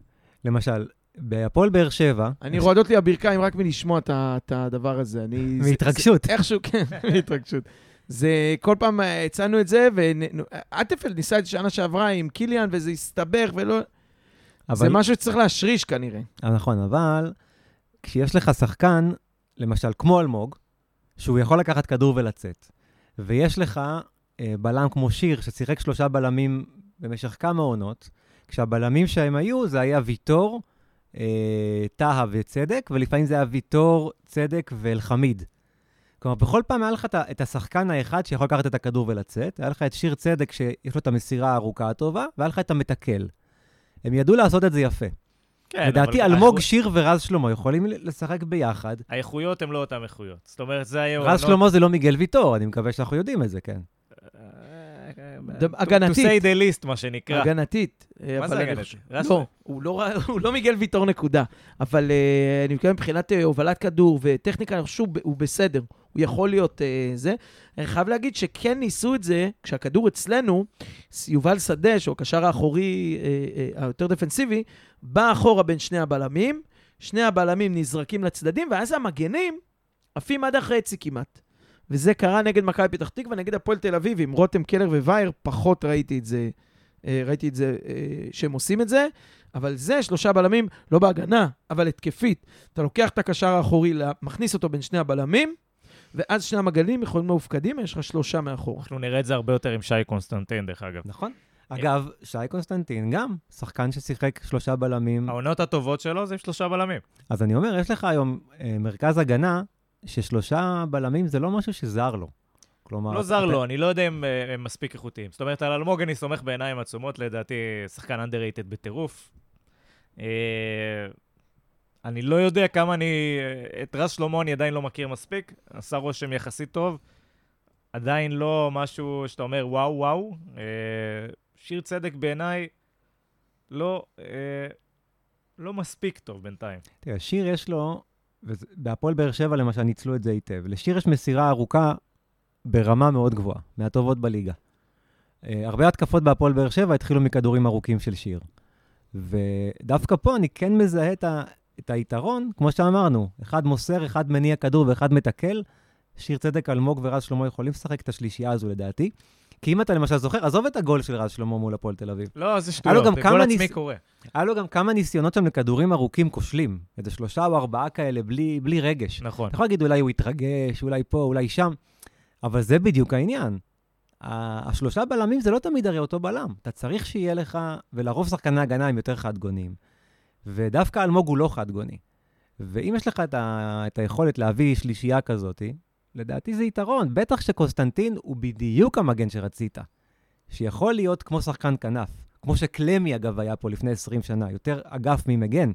למשל, בהפועל באר שבע... אני רועדות לי הברכיים רק מלשמוע את הדבר הזה. אני... מהתרגשות. איכשהו, כן, [LAUGHS] מהתרגשות. זה, כל פעם אה, הצענו את זה, ואטפל ניסה את שנה שעברה עם קיליאן, וזה הסתבך ולא... אבל... זה משהו שצריך להשריש כנראה. נכון, אבל כשיש לך שחקן, למשל כמו אלמוג, שהוא יכול לקחת כדור ולצאת, ויש לך אה, בלם כמו שיר, ששיחק שלושה בלמים במשך כמה עונות, כשהבלמים שהם היו, זה היה ויטור, אה, טהה וצדק, ולפעמים זה היה ויטור, צדק ואלחמיד. כלומר, בכל פעם היה לך את השחקן האחד שיכול לקחת את הכדור ולצאת, היה לך את שיר צדק שיש לו את המסירה הארוכה הטובה, והיה לך את המתקל. הם ידעו לעשות את זה יפה. כן, לדעתי, אלמוג, האיכות... שיר ורז שלמה יכולים לשחק ביחד. האיכויות הן לא אותן איכויות. זאת אומרת, זה היה... רז שלמה זה לא מיגל ויטור, אני מקווה שאנחנו יודעים את זה, כן. הגנתית. To say the least, מה שנקרא. הגנתית. מה זה הגנתית? לא, לא הוא לא מיגל ויטור נקודה. אבל אה, אני מתכוון מבחינת אה, הובלת כדור וטכניקה, אני חושב שהוא בסדר. הוא יכול להיות זה. אני חייב להגיד שכן ניסו את זה, כשהכדור אצלנו, יובל שדה, שהוא הקשר האחורי היותר דפנסיבי, בא אחורה בין שני הבלמים, שני הבלמים נזרקים לצדדים, ואז המגנים עפים עד החצי כמעט. וזה קרה נגד מכבי פתח תקווה, נגד הפועל תל אביב, עם רותם קלר ווייר, פחות ראיתי את זה, אה, ראיתי את זה, אה, שהם עושים את זה, אבל זה שלושה בלמים, לא בהגנה, אבל התקפית. אתה לוקח את הקשר האחורי, מכניס אותו בין שני הבלמים, ואז שני המגלים יכולים מהופקדים, יש לך שלושה מאחור. אנחנו נראה את זה הרבה יותר עם שי קונסטנטיני, דרך אגב. נכון. אגב, שי קונסטנטיני גם, שחקן ששיחק שלושה בלמים. העונות הטובות שלו זה עם שלושה בלמים. אז אני אומר, יש לך היום אה, מרכז הגנה ששלושה בלמים זה לא משהו שזר לו. כלומר... לא זר אתה... לו, אני לא יודע אם אה, הם מספיק איכותיים. זאת אומרת, על אלמוג אני סומך בעיניים עצומות, לדעתי שחקן underrated בטירוף. אה, אני לא יודע כמה אני... אה, את רז שלמה אני עדיין לא מכיר מספיק, עשה רושם יחסית טוב. עדיין לא משהו שאתה אומר וואו וואו. שיר צדק בעיניי לא, לא מספיק טוב בינתיים. תראה, שיר יש לו בהפועל באר שבע למשל ניצלו את זה היטב. לשיר יש מסירה ארוכה ברמה מאוד גבוהה, מהטובות בליגה. Uh, הרבה התקפות בהפועל באר שבע התחילו מכדורים ארוכים של שיר. ודווקא פה אני כן מזהה את, ה, את היתרון, כמו שאמרנו, אחד מוסר, אחד מניע כדור ואחד מתקל. שיר צדק, אלמוג ורז שלמה יכולים לשחק את השלישייה הזו לדעתי. כי אם אתה למשל זוכר, עזוב את הגול של רז שלמה מול הפועל תל אביב. לא, זה שטויות, זה גול עצמי ניס... קורה. היה לו גם כמה ניסיונות שם לכדורים ארוכים כושלים. איזה שלושה או ארבעה כאלה, בלי, בלי רגש. נכון. אתה יכול להגיד, אולי הוא התרגש, אולי פה, אולי שם, אבל זה בדיוק העניין. השלושה בלמים זה לא תמיד הרי אותו בלם. אתה צריך שיהיה לך, ולרוב שחקני הגנה הם יותר חד-גוניים. ודווקא אלמוג הוא לא חד-גוני. ואם יש לך את, ה, את היכולת להביא שלישייה כזאת, לדעתי זה יתרון. בטח שקוסטנטין הוא בדיוק המגן שרצית. שיכול להיות כמו שחקן כנף. כמו שקלמי, אגב, היה פה לפני 20 שנה, יותר אגף ממגן.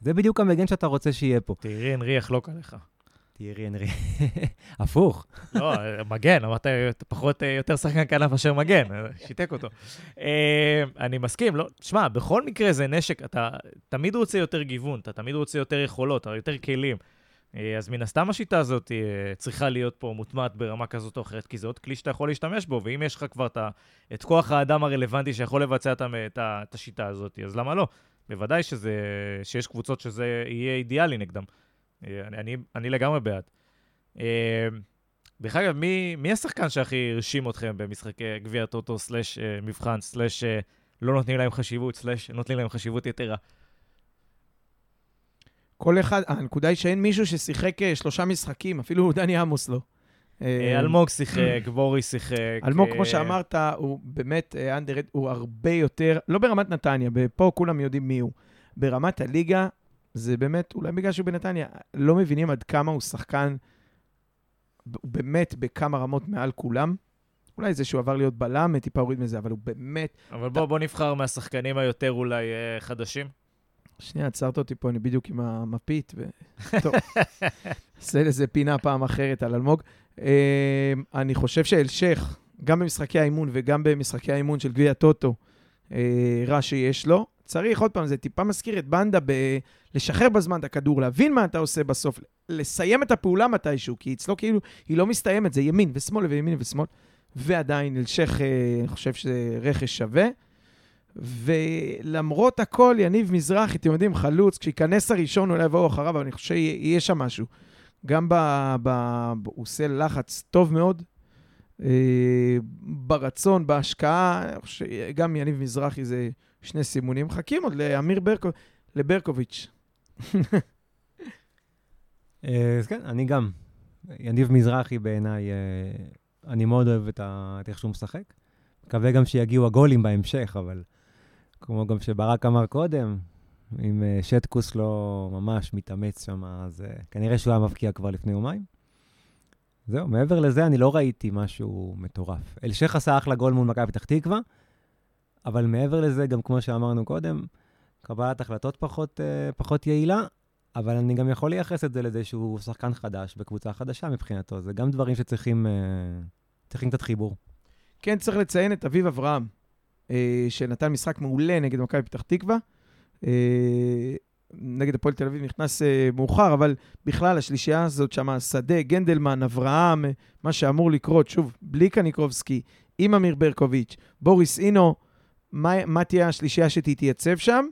זה בדיוק המגן שאתה רוצה שיהיה פה. תראי, אנרי יחלוק עליך. תראי, אנרי. [LAUGHS] הפוך. לא, מגן, אמרת פחות, יותר שחקן כנף מאשר מגן, שיתק אותו. אה, אני מסכים, לא, שמע, בכל מקרה זה נשק, אתה תמיד רוצה יותר גיוון, אתה תמיד רוצה יותר יכולות, יותר כלים. אה, אז מן הסתם השיטה הזאת אה, צריכה להיות פה מוטמעת ברמה כזאת או אחרת, כי זה עוד כלי שאתה יכול להשתמש בו, ואם יש לך כבר את כוח האדם הרלוונטי שיכול לבצע את, השיטה הזאת, אז למה לא? בוודאי שזה, שיש קבוצות שזה יהיה אידיאלי נגדם. אה, אני, אני, אני לגמרי בעד. דרך אגב, מי, מי השחקן שהכי הרשים אתכם במשחקי גביע טוטו סלאש מבחן סלאש לא נותנים להם חשיבות סלאש נותנים להם חשיבות יתרה? כל אחד, הנקודה היא שאין מישהו ששיחק אה, שלושה משחקים, אפילו [LAUGHS] דני עמוס לא. אה, אלמוג שיחק, [CLEARS THROAT] בורי שיחק. אלמוג, כמו שאמרת, הוא באמת אנדרד, הוא הרבה יותר, לא ברמת נתניה, פה כולם יודעים מי הוא. ברמת הליגה, זה באמת, אולי בגלל שהוא בנתניה, לא מבינים עד כמה הוא שחקן, הוא באמת בכמה רמות מעל כולם. אולי זה שהוא עבר להיות בלם, טיפה הוריד מזה, אבל הוא באמת... אבל בוא, בוא נבחר מהשחקנים היותר אולי חדשים. שנייה, עצרת אותי פה, אני בדיוק עם המפית, ו... טוב, נעשה לזה פינה פעם אחרת על אלמוג. אה, אני חושב שאלשך, גם במשחקי האימון וגם במשחקי האימון של גביע הטוטו, אה, רע שיש לו. צריך, עוד פעם, זה טיפה מזכיר את בנדה ב... לשחרר בזמן את הכדור, להבין מה אתה עושה בסוף, לסיים את הפעולה מתישהו, כי אצלו כאילו היא לא מסתיימת, זה ימין ושמאל וימין ושמאל, ועדיין אלשך, אה, אני חושב שזה רכש שווה. ולמרות הכל, יניב מזרחי, אתם יודעים, חלוץ, כשייכנס הראשון אולי יבואו אחריו, אבל אני חושב שיהיה שם משהו. גם ב... ב... הוא עושה לחץ טוב מאוד, אה, ברצון, בהשקעה, שגם יניב מזרחי זה שני סימונים. מחכים עוד לאמיר ברקו... לברקוביץ'. אה, אז כן, אני גם. יניב מזרחי בעיניי, אה, אני מאוד אוהב את איך שהוא משחק. מקווה גם שיגיעו הגולים בהמשך, אבל כמו גם שברק אמר קודם, אם אה, שטקוס לא ממש מתאמץ שם, אז אה, כנראה שהוא היה מבקיע כבר לפני יומיים. זהו, מעבר לזה אני לא ראיתי משהו מטורף. אלשיך עשה אחלה גול מול מכבי פתח תקווה, אבל מעבר לזה, גם כמו שאמרנו קודם, קבלת החלטות פחות, אה, פחות יעילה, אבל אני גם יכול לייחס את זה לזה שהוא שחקן חדש בקבוצה חדשה מבחינתו. זה גם דברים שצריכים צריכים קצת חיבור. כן, צריך לציין את אביב אברהם, שנתן משחק מעולה נגד מכבי פתח תקווה. אה, נגד הפועל תל אביב נכנס אה, מאוחר, אבל בכלל, השלישייה הזאת שם, שדה, גנדלמן, אברהם, אה, מה שאמור לקרות, שוב, בלי קניקובסקי, עם אמיר ברקוביץ', בוריס אינו, מה, מה תהיה השלישייה שתתייצב שם,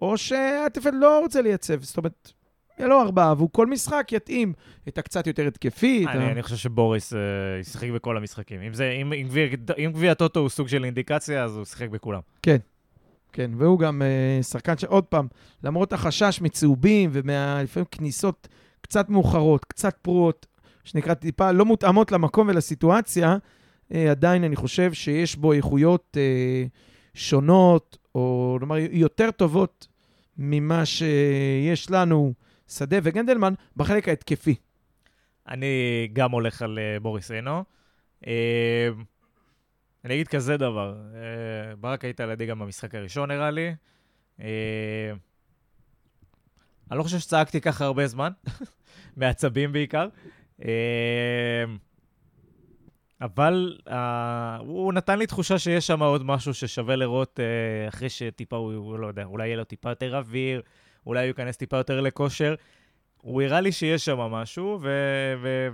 או שאטפלד לא רוצה לייצב, זאת אומרת, יהיה לו ארבעה, והוא כל משחק יתאים את הקצת יותר התקפי. את ה- אני, אני חושב שבוריס אה, ישחק בכל המשחקים. אם, זה, אם, אם, גביע, אם גביע הטוטו הוא סוג של אינדיקציה, אז הוא שיחק בכולם. כן, והוא גם uh, שחקן שעוד פעם, למרות החשש מצהובים ולפעמים כניסות קצת מאוחרות, קצת פרועות, שנקרא טיפה לא מותאמות למקום ולסיטואציה, uh, עדיין אני חושב שיש בו איכויות uh, שונות, או נאמר יותר טובות ממה שיש לנו, שדה וגנדלמן, בחלק ההתקפי. אני גם הולך על אה, בוריס אינו. אה, אני אגיד כזה דבר, אה, ברק היית לידי גם במשחק הראשון, נראה לי. אני לא חושב שצעקתי ככה הרבה זמן, [LAUGHS] מעצבים בעיקר. אבל אה, הוא נתן לי תחושה שיש שם עוד משהו ששווה לראות אה, אחרי שטיפה, הוא, הוא לא יודע, אולי יהיה לו טיפה יותר אוויר, אולי הוא ייכנס טיפה יותר לכושר. הוא הראה לי שיש שם משהו,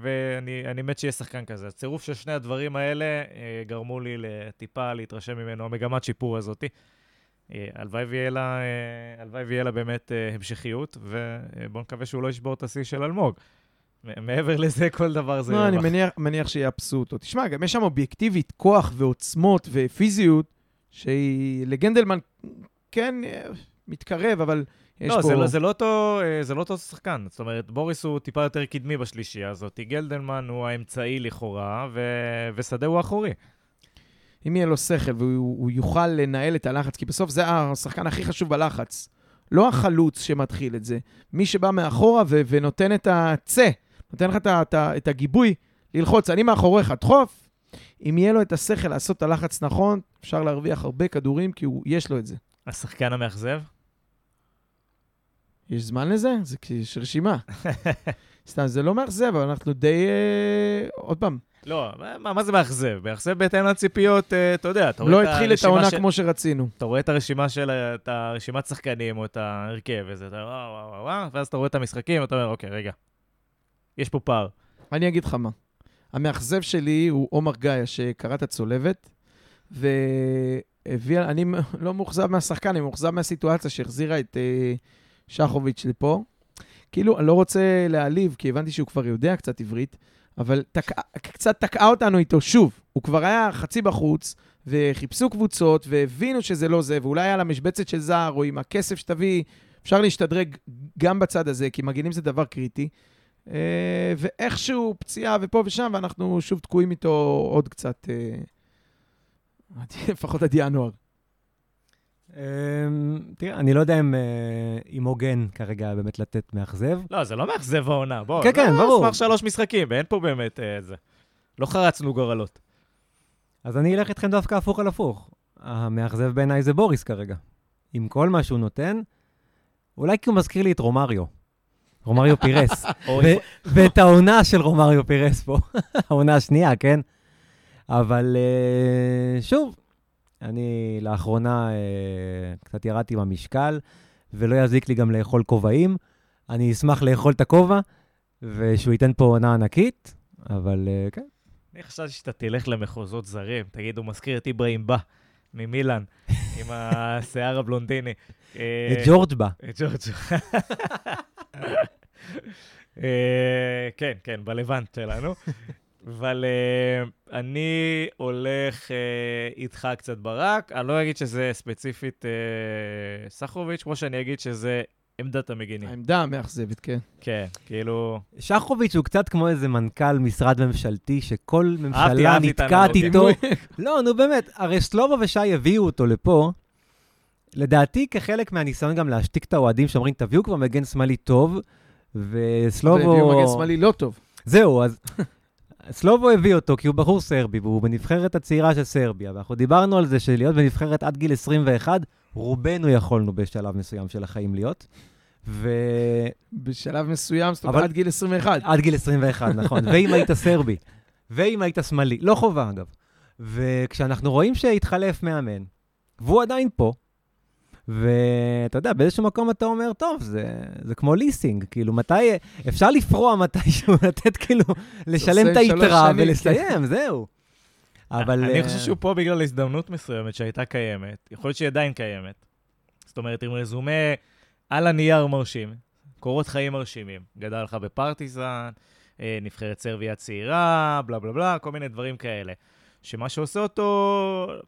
ואני אני מת שיהיה שחקן כזה. הצירוף של שני הדברים האלה אה, גרמו לי טיפה להתרשם ממנו, המגמת שיפור הזאתי. אה, הלוואי ויהיה לה, אה, הלוואי ויהיה לה באמת המשכיות, ובואו נקווה שהוא לא ישבור את השיא של אלמוג. מעבר לזה, כל דבר זה... לא, אני. מניח, מניח שיאפסו אותו. תשמע, גם יש שם אובייקטיבית כוח ועוצמות ופיזיות, שהיא לגנדלמן כן מתקרב, אבל יש לא, פה... זה, לא, זה, לא אותו, אה, זה לא אותו שחקן. זאת אומרת, בוריס הוא טיפה יותר קדמי בשלישייה הזאת. גלדלמן הוא האמצעי לכאורה, ו... ושדה הוא האחורי. אם יהיה לו שכל והוא הוא יוכל לנהל את הלחץ, כי בסוף זה השחקן הכי חשוב בלחץ. לא החלוץ שמתחיל את זה, מי שבא מאחורה ו- ונותן את הצה, נותן לך את, ה- את, את הגיבוי ללחוץ, אני מאחוריך, דחוף. אם יהיה לו את השכל לעשות את הלחץ נכון, אפשר להרוויח הרבה כדורים, כי הוא, יש לו את זה. השחקן המאכזב? יש זמן לזה? זה כי יש רשימה. [LAUGHS] סתם, זה לא מאכזב, אבל אנחנו די... אה, עוד פעם, לא, מה, מה זה מאכזב? מאכזב בהתאם לציפיות, אה, אתה יודע, אתה רואה לא את התחיל את הרשימה העונה של- כמו שרצינו. אתה רואה את הרשימה של, את הרשימת שחקנים או את ההרכב, וזה, אתה וואו, וואו, וואו, וואו, ואז אתה רואה את המשחקים, ואתה אומר, אוקיי, רגע, יש פה פער. אני אגיד לך מה. המאכזב שלי הוא עומר גאיה, שקרא את הצולבת, והביא... אני לא מאוכזב מהשחקן, אני מאוכזב מהסיטואציה שהחזירה את אה, שחוביץ' לפה. כאילו, אני לא רוצה להעליב, כי הבנתי שהוא כבר יודע קצת עברית, אבל תקע, קצת תקעה אותנו איתו שוב. הוא כבר היה חצי בחוץ, וחיפשו קבוצות, והבינו שזה לא זה, ואולי על המשבצת של זר, או עם הכסף שתביא, אפשר להשתדרג גם בצד הזה, כי מגנים זה דבר קריטי. אה, ואיכשהו פציעה ופה ושם, ואנחנו שוב תקועים איתו עוד קצת, אה, [LAUGHS] לפחות עד ינואר. אמ, תראה, אני לא יודע אם, אה, אם הוגן כרגע באמת לתת מאכזב. לא, זה לא מאכזב העונה, בוא. כן, כן, לא, ברור. סמך שלוש משחקים, ואין פה באמת אה, זה. לא חרצנו גורלות. אז אני אלך איתכם דווקא הפוך על הפוך. המאכזב בעיניי זה בוריס כרגע. עם כל מה שהוא נותן, אולי כי הוא מזכיר לי את רומריו. רומריו [LAUGHS] פירס. ואת העונה של רומריו פירס פה. [LAUGHS] העונה השנייה, כן? אבל אה, שוב, אני לאחרונה אה, קצת ירדתי במשקל, ולא יזיק לי גם לאכול כובעים. אני אשמח לאכול את הכובע, ושהוא ייתן פה עונה ענקית, אבל אה, כן. אני חשבתי שאתה תלך למחוזות זרים. תגיד, הוא מזכיר את איברהים בא ממילאן, [LAUGHS] עם השיער הבלונדיני. אה, את ג'ורג' בא. את ג'ורג'. [LAUGHS] אה, כן, כן, בלבנט שלנו. אבל אה, אני הולך אה, איתך קצת ברק. אני לא אגיד שזה ספציפית אה, סחרוביץ', כמו שאני אגיד שזה עמדת המגינים. העמדה המאכזבת, כן. כן, כאילו... שחוביץ' הוא קצת כמו איזה מנכ"ל משרד ממשלתי, שכל ממשלה נתקעת. איתו. לא, נו באמת, הרי סלובו ושי הביאו אותו לפה, לדעתי כחלק מהניסיון גם להשתיק את האוהדים שאומרים, תביאו כבר מגן שמאלי טוב, וסלובו... והביאו מגן שמאלי לא טוב. זהו, אז סלובו הביא אותו כי הוא בחור סרבי, והוא בנבחרת הצעירה של סרביה, ואנחנו דיברנו על זה שלהיות בנבחרת עד גיל 21, רובנו יכולנו בשלב מסוים של החיים להיות. ו... בשלב מסוים, זאת אומרת, אבל- עד גיל 21. עד גיל 21, נכון. [LAUGHS] ואם היית סרבי, ואם היית שמאלי, לא חובה אגב. וכשאנחנו רואים שהתחלף מאמן, והוא עדיין פה, ואתה יודע, באיזשהו מקום אתה אומר, טוב, זה, זה כמו ליסינג, כאילו, מתי, אפשר לפרוע מתישהו, [LAUGHS] לתת כאילו, לשלם את היתרה שנים, ולסיים, זהו. אבל... אני אה, חושב שהוא פה בגלל הזדמנות מסוימת שהייתה קיימת. יכול להיות שהיא עדיין קיימת. זאת אומרת, עם רזומה על הנייר מרשים, קורות חיים מרשימים. גדל לך בפרטיזן, אה, נבחרת סרביה צעירה, בלה בלה בלה, כל מיני דברים כאלה. שמה שעושה אותו,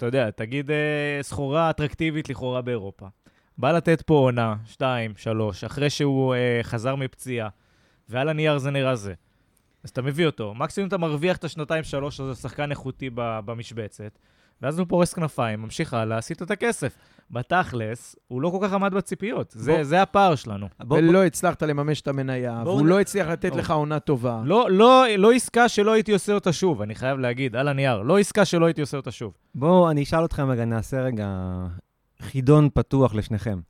אתה יודע, תגיד אה, סחורה אטרקטיבית לכאורה באירופה. בא לתת פה עונה, שתיים, שלוש, אחרי שהוא אה, חזר מפציעה, ועל הנייר זה נראה זה. אז אתה מביא אותו, מקסימום אתה מרוויח את השנתיים-שלוש, אז זה שחקן איכותי במשבצת, ואז הוא פורס כנפיים, ממשיך הלאה, עשית את הכסף. בתכלס, הוא לא כל כך עמד בציפיות. זה, בוא- זה הפער שלנו. בוא- ולא הצלחת לממש את המניה, והוא נ- לא הצליח לתת בואו. לך עונה טובה. לא, לא, לא עסקה שלא הייתי עושה אותה שוב, אני חייב להגיד, על הנייר. לא עסקה שלא הייתי עושה אותה שוב. בואו, אני אשאל אתכם רגע, נעשה רגע חידון פתוח לשניכם.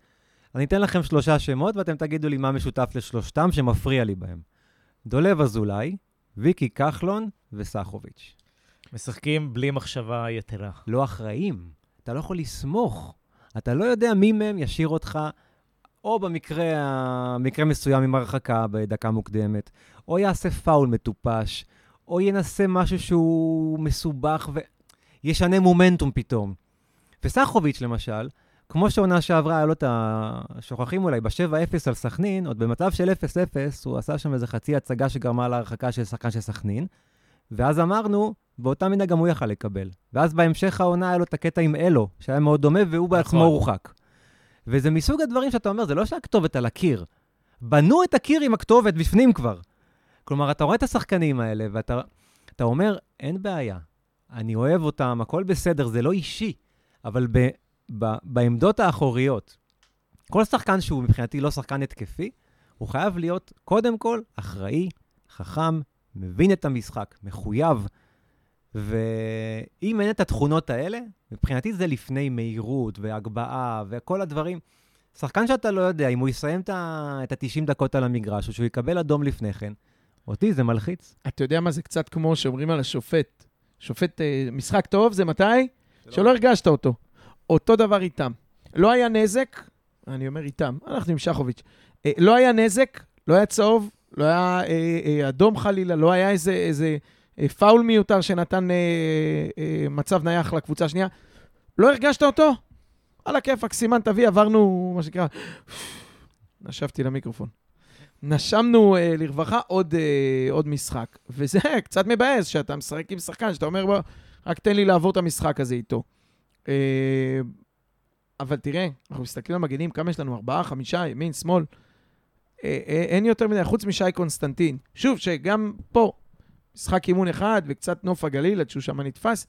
אני אתן לכם שלושה שמות, ואתם תגידו לי מה משותף לשלושתם שמפריע לי בהם. דולב אזולאי, ויקי כחלון וסחוביץ'. משחקים בלי מחשבה יתרה. לא אחראים. אתה לא יכול לסמוך. אתה לא יודע מי מהם ישאיר אותך, או במקרה מסוים עם הרחקה בדקה מוקדמת, או יעשה פאול מטופש, או ינסה משהו שהוא מסובך וישנה מומנטום פתאום. וסחוביץ', למשל, כמו שעונה שעברה, היה לו את ה... שוכחים אולי, ב-7-0 על סכנין, עוד במצב של 0-0, הוא עשה שם איזה חצי הצגה שגרמה להרחקה של שחקן של סכנין, ואז אמרנו, באותה מידה גם הוא יכל לקבל. ואז בהמשך העונה היה לו את הקטע עם אלו, שהיה מאוד דומה, והוא בעצמו נכון. הורחק. וזה מסוג הדברים שאתה אומר, זה לא שהכתובת על הקיר. בנו את הקיר עם הכתובת בפנים כבר. כלומר, אתה רואה את השחקנים האלה, ואתה אתה אומר, אין בעיה, אני אוהב אותם, הכל בסדר, זה לא אישי, אבל ב, ב, בעמדות האחוריות, כל שחקן שהוא מבחינתי לא שחקן התקפי, הוא חייב להיות קודם כל אחראי, חכם, מבין את המשחק, מחויב. ואם אין את התכונות האלה, מבחינתי זה לפני מהירות והגבהה וכל הדברים. שחקן שאתה לא יודע אם הוא יסיים את ה- את ה-90 דקות על המגרש, או שהוא יקבל אדום לפני כן, אותי זה מלחיץ. אתה יודע מה זה קצת כמו שאומרים על השופט. שופט, אה, משחק טוב זה מתי? שלא הרגשת אותו. אותו דבר איתם. לא היה נזק, אני אומר איתם, הלכתי עם שחוביץ', אה, לא היה נזק, לא היה צהוב, לא היה אה, אה, אדום חלילה, לא היה איזה, איזה אה, פאול מיותר שנתן אה, אה, מצב נייח לקבוצה השנייה. לא הרגשת אותו? על הכיפאק, סימן תביא, עברנו, מה שנקרא, נשבתי למיקרופון. נשמנו אה, לרווחה עוד, אה, עוד משחק. וזה קצת מבאס שאתה משחק עם שחקן, שאתה אומר, בוא, רק תן לי לעבור את המשחק הזה איתו. אה, אבל תראה, אנחנו מסתכלים על מגנים, כמה יש לנו? ארבעה, חמישה, ימין, שמאל. אה, אה, אין יותר מדי, חוץ משי קונסטנטין. שוב, שגם פה, משחק אימון אחד וקצת נוף הגליל, עד שהוא שם נתפס.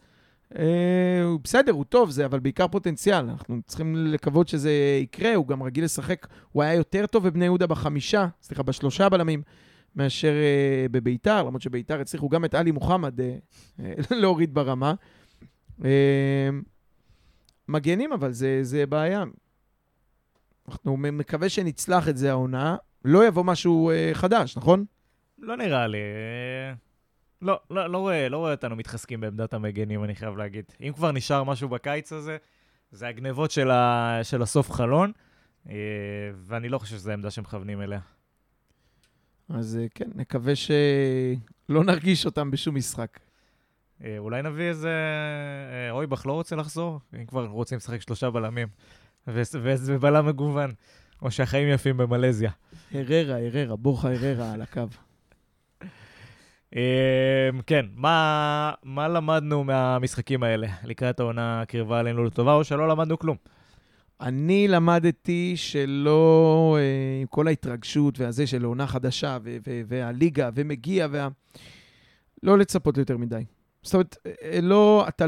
אה, הוא בסדר, הוא טוב, זה אבל בעיקר פוטנציאל. אנחנו צריכים לקוות שזה יקרה, הוא גם רגיל לשחק, הוא היה יותר טוב בבני יהודה בחמישה, סליחה, בשלושה בלמים, מאשר בביתר, למרות שביתר הצליחו גם את עלי מוחמד [LAUGHS] להוריד ברמה. מגנים, אבל זה, זה בעיה. אנחנו מקווה שנצלח את זה העונה. לא יבוא משהו אה, חדש, נכון? לא נראה לי. אה, לא, לא, לא, רואה, לא רואה אותנו מתחזקים בעמדת המגנים, אני חייב להגיד. אם כבר נשאר משהו בקיץ הזה, זה הגנבות של, ה, של הסוף חלון, אה, ואני לא חושב שזו העמדה שמכוונים אליה. אז אה, כן, נקווה שלא נרגיש אותם בשום משחק. אה, אולי נביא איזה... אה, אויבך לא רוצה לחזור? אם כבר רוצים לשחק שלושה בלמים. ו- ואיזה בלם מגוון. או שהחיים יפים במלזיה. הררה, הררה, בורחה הררה על הקו. אה, כן, מה, מה למדנו מהמשחקים האלה לקראת העונה הקרבה עלינו לטובה, או שלא למדנו כלום? אני למדתי שלא, אה, עם כל ההתרגשות והזה של עונה חדשה, והליגה, ומגיע, וה... לא לצפות יותר מדי. זאת אומרת, אה, לא, אתה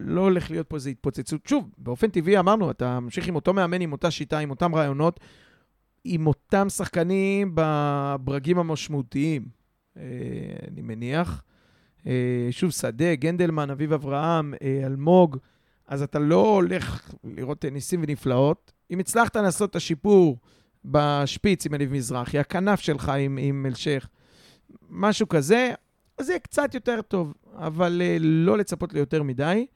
לא הולך להיות פה איזו התפוצצות. שוב, באופן טבעי אמרנו, אתה ממשיך עם אותו מאמן, עם אותה שיטה, עם אותם רעיונות, עם אותם שחקנים בברגים המשמעותיים, אה, אני מניח. אה, שוב, שדה, גנדלמן, אביב אברהם, אה, אלמוג. אז אתה לא הולך לראות ניסים ונפלאות. אם הצלחת לעשות את השיפור בשפיץ עם אליב מזרחי, הכנף שלך עם, עם אלשיך, משהו כזה, אז יהיה קצת יותר טוב, אבל uh, לא לצפות ליותר מדי.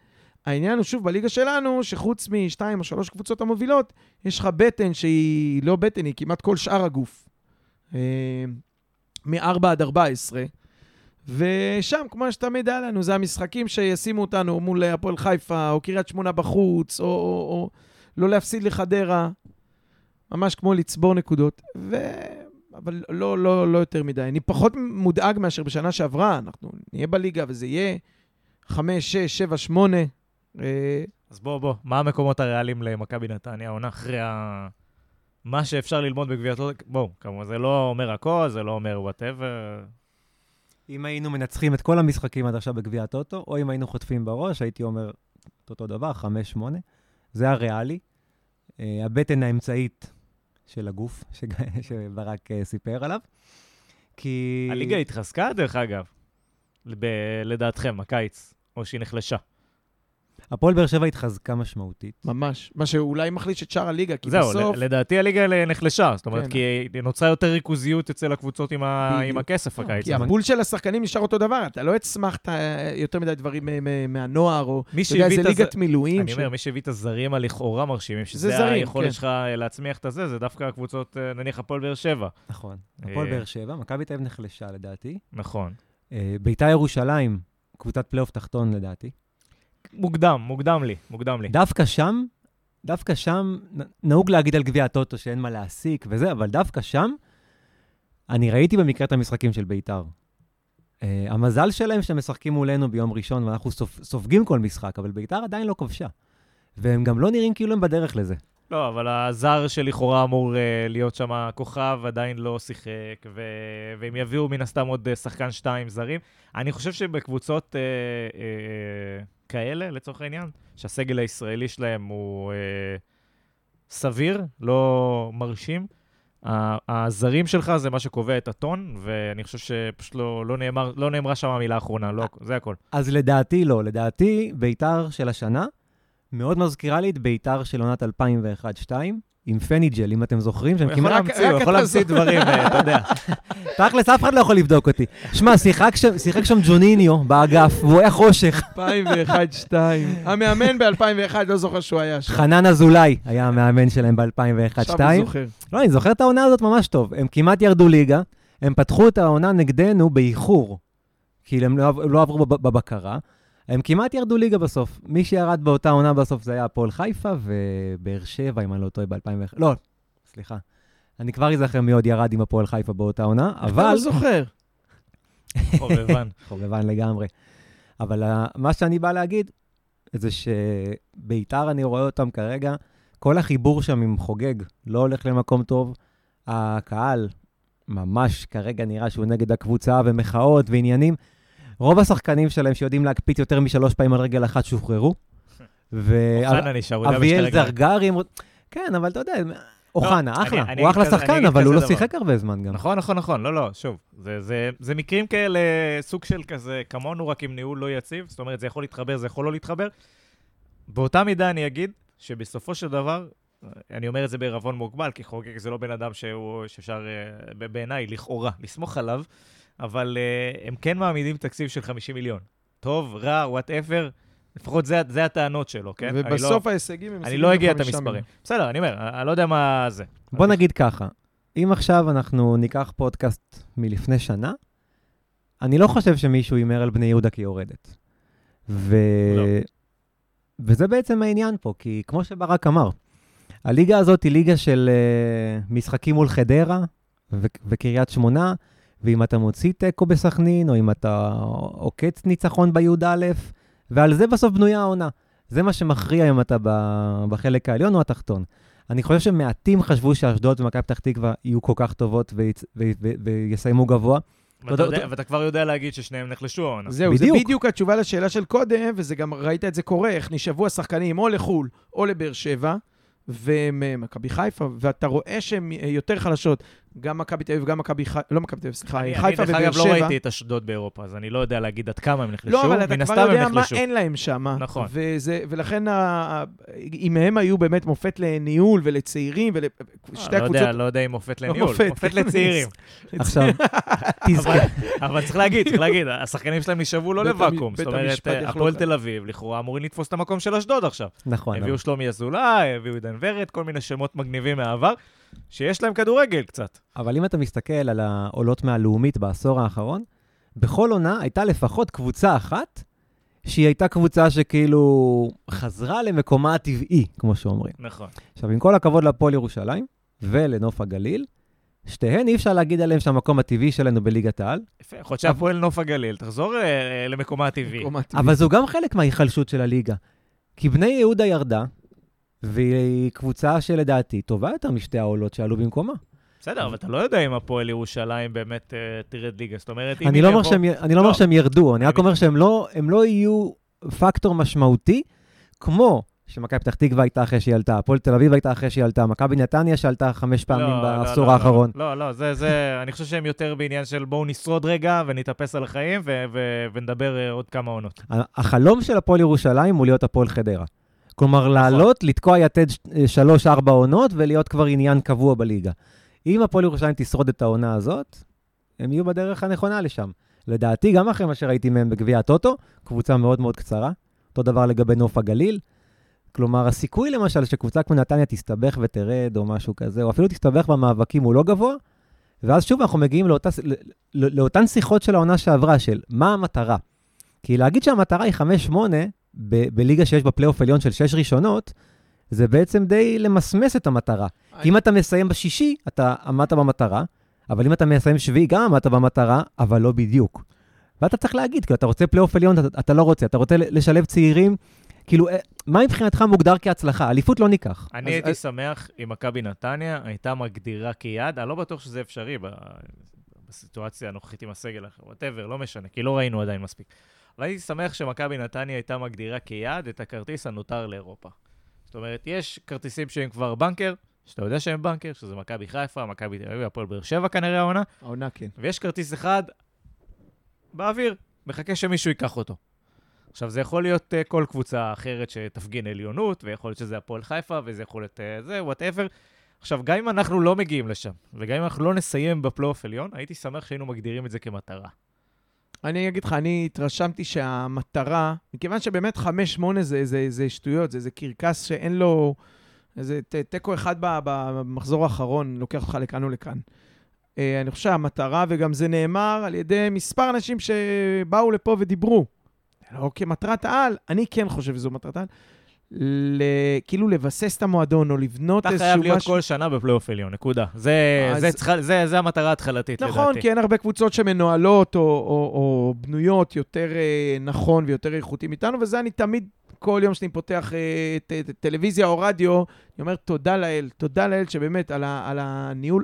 העניין הוא שוב בליגה שלנו, שחוץ משתיים או שלוש קבוצות המובילות, יש לך בטן שהיא לא בטן, היא כמעט כל שאר הגוף. Uh, מ-4 עד 14. ושם, כמו שתמיד היה לנו, זה המשחקים שישימו אותנו מול הפועל חיפה, או קריית שמונה בחוץ, או, או, או לא להפסיד לחדרה, ממש כמו לצבור נקודות. ו... אבל לא, לא, לא יותר מדי. אני פחות מודאג מאשר בשנה שעברה, אנחנו נהיה בליגה וזה יהיה 5, 6, 7, 8. אה, אז בוא, בוא, מה המקומות הריאליים למכבי נתניה העונה אחרי ה... מה שאפשר ללמוד בגביע הטוטו? בואו, כמובן, זה לא אומר הכל, זה לא אומר whatever. אם היינו מנצחים את כל המשחקים עד עכשיו בגביע הטוטו, או אם היינו חוטפים בראש, הייתי אומר את אותו דבר, 5-8. זה הריאלי. אה, הבטן האמצעית של הגוף, שג- [LAUGHS] שברק אה, סיפר עליו. כי... הליגה התחזקה, דרך אגב, ב- לדעתכם, הקיץ, או שהיא נחלשה. הפועל באר שבע התחזקה משמעותית. ממש. מה שאולי מחליש את שאר הליגה, כי זהו, בסוף... ל- לדעתי הליגה נחלשה, זאת אומרת, כן. כי נוצרה יותר ריכוזיות אצל הקבוצות עם ה-. עם הכסף הקיץ. כי הפול של השחקנים נשאר אותו דבר, אתה לא הצמחת אה, יותר מדי דברים אה, מהנוער, או... אתה יודע, זה ליגת מילואים. אני ש- אומר, מי שהביא את הזרים הלכאורה מרשימים, שזה זרים, היכולת כן. שלך אה, להצמיח את הזה, זה דווקא הקבוצות, נניח הפועל באר שבע. נכון. הפועל. באר שבע, מכבי תל אביב נחלשה לדעתי. נכון. ביתר ירושלים, קבוצת פלייאוף תחתון לדעתי. מוקדם, מוקדם לי, מוקדם לי. דווקא שם, דווקא שם, נהוג להגיד על גביע הטוטו שאין מה להסיק וזה, אבל דווקא שם, אני ראיתי במקרה את המשחקים של ביתר. אה, המזל שלהם שהם משחקים מולנו ביום ראשון, ואנחנו סופ, סופגים כל משחק, אבל ביתר עדיין לא כבשה. והם גם לא נראים כאילו הם בדרך לזה. לא, אבל הזר שלכאורה אמור אה, להיות שם כוכב עדיין לא שיחק, ו... והם יביאו מן הסתם עוד uh, שחקן שתיים זרים. אני חושב שבקבוצות uh, uh, כאלה, לצורך העניין, שהסגל הישראלי שלהם הוא uh, סביר, לא מרשים, הזרים שלך זה מה שקובע את הטון, ואני חושב שפשוט לא, לא, נאמר, לא נאמרה שם המילה האחרונה, לא, זה הכל. אז לדעתי לא, לדעתי ביתר של השנה מאוד מזכירה לי את ביתר של עונת 2001-2002, עם פניג'ל, אם אתם זוכרים, שהם כמעט... להמציא, הוא יכול להמציא דברים, אה, אתה יודע. [LAUGHS] תכלס, אף אחד לא יכול לבדוק אותי. שמע, שיחק שם- ג'וניניו באגף, והוא היה חושך. 2001-2002. המאמן ב-2001, לא זוכר שהוא היה שם. חנן אזולאי היה המאמן שלהם עכשיו ב-2001-2002. הוא זוכר. לא, אני זוכר את העונה הזאת ממש טוב. הם כמעט ירדו ליגה, הם פתחו את העונה נגדנו באיחור, כי הם לא, עב- לא עברו בב- בבקרה. הם כמעט ירדו ליגה בסוף. מי שירד באותה עונה בסוף זה היה הפועל חיפה ובאר שבע, אם אני לא טועה, ב-2001. לא, סליחה. אני כבר אזכר מי עוד ירד עם הפועל חיפה באותה עונה, אתה אבל... לא זוכר. [LAUGHS] חובבן. חובבן לגמרי. אבל uh, מה שאני בא להגיד, זה שביתר, אני רואה אותם כרגע, כל החיבור שם עם חוגג לא הולך למקום טוב. הקהל ממש כרגע נראה שהוא נגד הקבוצה, ומחאות ועניינים. רוב השחקנים שלהם שיודעים להקפיץ יותר משלוש פעמים על רגל אחת שוחררו. אוחנה נשאר, הוא ואביאל. זרגרי, כן, אבל אתה יודע, אוחנה, אני- אחלה. הוא אחלה שחקן, אבל הוא לא. שיחק הרבה זמן גם. נכון, נכון, נכון. לא, לא, שוב. זה, מקרים כאלה, סוג של כזה, כמונו, רק עם ניהול לא יציב. זאת אומרת, זה יכול להתחבר, זה יכול לא להתחבר. באותה מידה אני אגיד שבסופו של דבר, אני אומר את זה בערבון מוגבל, כי חוגג זה לא בן אדם שאפשר, אה, בעיניי, לכאורה, לסמוך עליו, אבל אה, הם כן מעמידים תקציב של 50 מיליון. טוב, רע, whatever, לפחות זה, זה הטענות שלו, כן? ובסוף אני לא, ההישגים הם אני לא אגיע את המספרים. בסדר, אני אומר, אני לא יודע מה זה. בוא נגיד ככה, אם עכשיו אנחנו ניקח פודקאסט מלפני שנה, אני לא חושב שמישהו הימר על בני יהודה כיורדת. ו... לא. וזה בעצם העניין פה, כי כמו שברק אמר, הליגה הזאת היא ליגה של אה, משחקים מול חדרה ו- וקריית שמונה, ואם אתה מוציא תיקו בסכנין, או אם אתה עוקץ ניצחון בי"א, ועל זה בסוף בנויה העונה. זה מה שמכריע אם אתה בחלק העליון או התחתון. אני חושב שמעטים חשבו שאשדוד ומכבי פתח תקווה יהיו כל כך טובות ויסיימו גבוה. ואתה כבר יודע להגיד ששניהם נחלשו העונה. זהו, זה בדיוק התשובה לשאלה של קודם, וזה גם, ראית את זה קורה, איך נשאבו השחקנים או לחו"ל או לבאר שבע, ומכבי חיפה, ואתה רואה שהן יותר חלשות. גם מכבי תל אביב וגם מכבי חיפה, לא מכבי תל אביב, סליחה, חיפה ובאר שבע. אני דרך אגב לא ראיתי את אשדוד באירופה, אז אני לא יודע להגיד עד כמה הם נחלשו, לא, אבל אתה כבר יודע מה אין להם שם. נכון. וזה, ולכן, אם הם היו באמת מופת לניהול ולצעירים, ולשתי אה, לא הקבוצות... לא יודע אם מופת לניהול, מופת לצעירים. עכשיו, [LAUGHS] תזכר. אבל צריך להגיד, צריך להגיד, השחקנים שלהם נשאבו לא לוואקום. זאת אומרת, הפועל תל אביב, לכאורה אמורים לתפוס את המקום של אשדוד עכשיו. נכון. הביאו שלומי אזולאי, הביאו עידן ורד, כל מיני שמות מגניבים מהעבר. שיש להם כדורגל קצת. אבל אם אתה מסתכל על העולות מהלאומית בעשור האחרון, בכל עונה הייתה לפחות קבוצה אחת שהיא הייתה קבוצה שכאילו חזרה למקומה הטבעי, כמו שאומרים. נכון. עכשיו, עם כל הכבוד להפועל ירושלים ולנוף הגליל, שתיהן אי אפשר להגיד עליהן שהמקום הטבעי שלנו בליגת העל. יפה, יכול להיות שהפועל נוף הגליל, תחזור אה, למקומה הטבעי. אבל זו גם חלק מההיחלשות של הליגה. כי בני יהודה ירדה, והיא קבוצה שלדעתי טובה יותר משתי העולות שעלו במקומה. בסדר, אבל אתה לא יודע אם הפועל ירושלים באמת uh, תרד ליגה. זאת אומרת, אם אני לא, לא אומר לא. שהם ירדו, אני רק אומר שהם לא, לא יהיו פקטור משמעותי, כמו שמכבי פתח תקווה הייתה אחרי שהיא עלתה, הפועל תל אביב הייתה אחרי שהיא עלתה, מכבי נתניה שעלתה חמש פעמים לא, בעשור לא, האחרון. לא, לא, זה, זה, אני חושב שהם יותר בעניין של בואו נשרוד רגע ונתאפס על החיים ונדבר uh, עוד כמה עונות. החלום של הפועל ירושלים הוא להיות הפועל חדרה. כלומר, נכון. לעלות, לתקוע יתד שלוש-ארבע עונות ולהיות כבר עניין קבוע בליגה. אם הפועל ירושלים תשרוד את העונה הזאת, הם יהיו בדרך הנכונה לשם. לדעתי, גם אחרי מה שראיתי מהם בגביע הטוטו, קבוצה מאוד מאוד קצרה. אותו דבר לגבי נוף הגליל. כלומר, הסיכוי למשל שקבוצה כמו נתניה תסתבך ותרד או משהו כזה, או אפילו תסתבך במאבקים הוא לא גבוה, ואז שוב אנחנו מגיעים לאותה, לא, לאותן שיחות של העונה שעברה, של מה המטרה. כי להגיד שהמטרה היא 5-8, ב- בליגה שיש בה פלייאוף עליון של שש ראשונות, זה בעצם די למסמס את המטרה. כי אם אתה מסיים בשישי, אתה עמדת במטרה, אבל אם אתה מסיים שביעי, גם עמדת במטרה, אבל לא בדיוק. ואתה צריך להגיד, כאילו, אתה רוצה פלייאוף עליון, אתה, אתה לא רוצה, אתה רוצה לשלב צעירים, כאילו, אה, מה מבחינתך מוגדר כהצלחה? אליפות לא ניקח. אני הייתי אז... שמח אם מכבי נתניה הייתה מגדירה כיעד, אני לא בטוח שזה אפשרי בסיטואציה הנוכחית עם הסגל whatever, לא משנה, כי לא ראינו עדיין מספיק. והייתי שמח שמכבי נתניה הייתה מגדירה כיעד את הכרטיס הנותר לאירופה. זאת אומרת, יש כרטיסים שהם כבר בנקר, שאתה יודע שהם בנקר, שזה מכבי חיפה, מכבי תל אביב, הפועל באר שבע כנראה העונה. העונה כן. ויש כרטיס אחד באוויר, מחכה שמישהו ייקח אותו. עכשיו, זה יכול להיות אה, כל קבוצה אחרת שתפגין עליונות, ויכול להיות שזה הפועל חיפה, וזה יכול להיות אה, זה, whatever. עכשיו, גם אם אנחנו לא מגיעים לשם, וגם אם אנחנו לא נסיים בפלייאוף עליון, הייתי שמח שהיינו מגדירים את זה כמטרה. אני אגיד לך, אני התרשמתי שהמטרה, מכיוון שבאמת 5-8 זה, זה, זה שטויות, זה, זה קרקס שאין לו... איזה תיקו אחד במחזור האחרון, לוקח אותך לכאן או לכאן. אה, אני חושב שהמטרה, וגם זה נאמר על ידי מספר אנשים שבאו לפה ודיברו, לא כמטרת על, אני כן חושב שזו מטרת על, ל... כאילו לבסס את המועדון, או לבנות איזשהו משהו... אתה חייב להיות כל שנה בפלייאוף עליון, נקודה. זה, אז... זה, צריכה, זה, זה המטרה ההתחלתית, נכון, לדעתי. נכון, כי אין הרבה קבוצות שמנוהלות או, או, או בנויות יותר אה, נכון ויותר איכותי מאיתנו, וזה אני תמיד, כל יום שאני פותח אה, ט, ט, טלוויזיה או רדיו, אני אומר תודה לאל, תודה לאל שבאמת על, ה, על הניהול.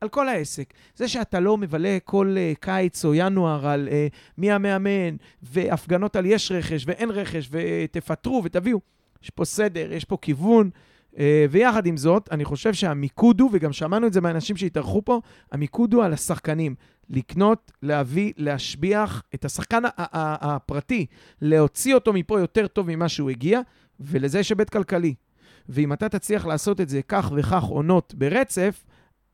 על כל העסק. זה שאתה לא מבלה כל uh, קיץ או ינואר על uh, מי המאמן, והפגנות על יש רכש ואין רכש, ותפטרו ותביאו. יש פה סדר, יש פה כיוון. Uh, ויחד עם זאת, אני חושב שהמיקוד הוא, וגם שמענו את זה מהאנשים שהתארחו פה, המיקוד הוא על השחקנים. לקנות, להביא, להשביח את השחקן הפרטי, להוציא אותו מפה יותר טוב ממה שהוא הגיע, ולזה יש היבט כלכלי. ואם אתה תצליח לעשות את זה כך וכך עונות ברצף,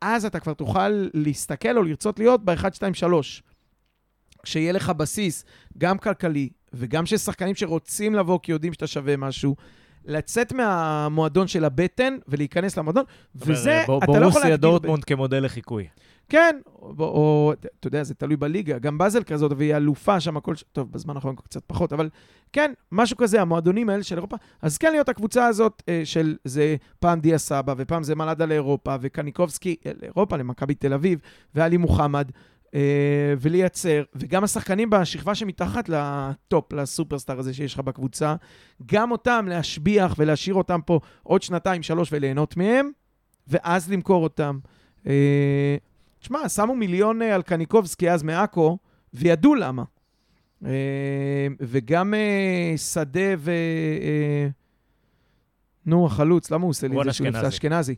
אז אתה כבר תוכל להסתכל או לרצות להיות ב-1, 2, 3. כשיהיה לך בסיס, גם כלכלי וגם של שחקנים שרוצים לבוא כי יודעים שאתה שווה משהו, לצאת מהמועדון של הבטן ולהיכנס למועדון, וזה, בוא, אתה לא יכול להגדיר... דורטמונד כמודל לחיקוי. כן, או, או, אתה יודע, זה תלוי בליגה. גם באזל כזאת, והיא אלופה שם, הכל... ש- טוב, בזמן האחרון קצת פחות, אבל כן, משהו כזה, המועדונים האלה של אירופה. אז כן להיות הקבוצה הזאת אה, של זה פעם דיה סבא, ופעם זה מלאדה לאירופה, וקניקובסקי אה, לאירופה, למכבי תל אביב, ואלי מוחמד, אה, ולייצר, וגם השחקנים בשכבה שמתחת לטופ, לסופרסטאר הזה שיש לך בקבוצה, גם אותם להשביח ולהשאיר אותם פה עוד שנתיים, שלוש, וליהנות מהם, ואז למכור אותם. אה, תשמע, שמו מיליון אה, על קניקובסקי אז מעכו, וידעו למה. אה, וגם אה, שדה ו... אה, נו, החלוץ, למה הוא עושה לי את זה? אשכנזי. אשכנזי.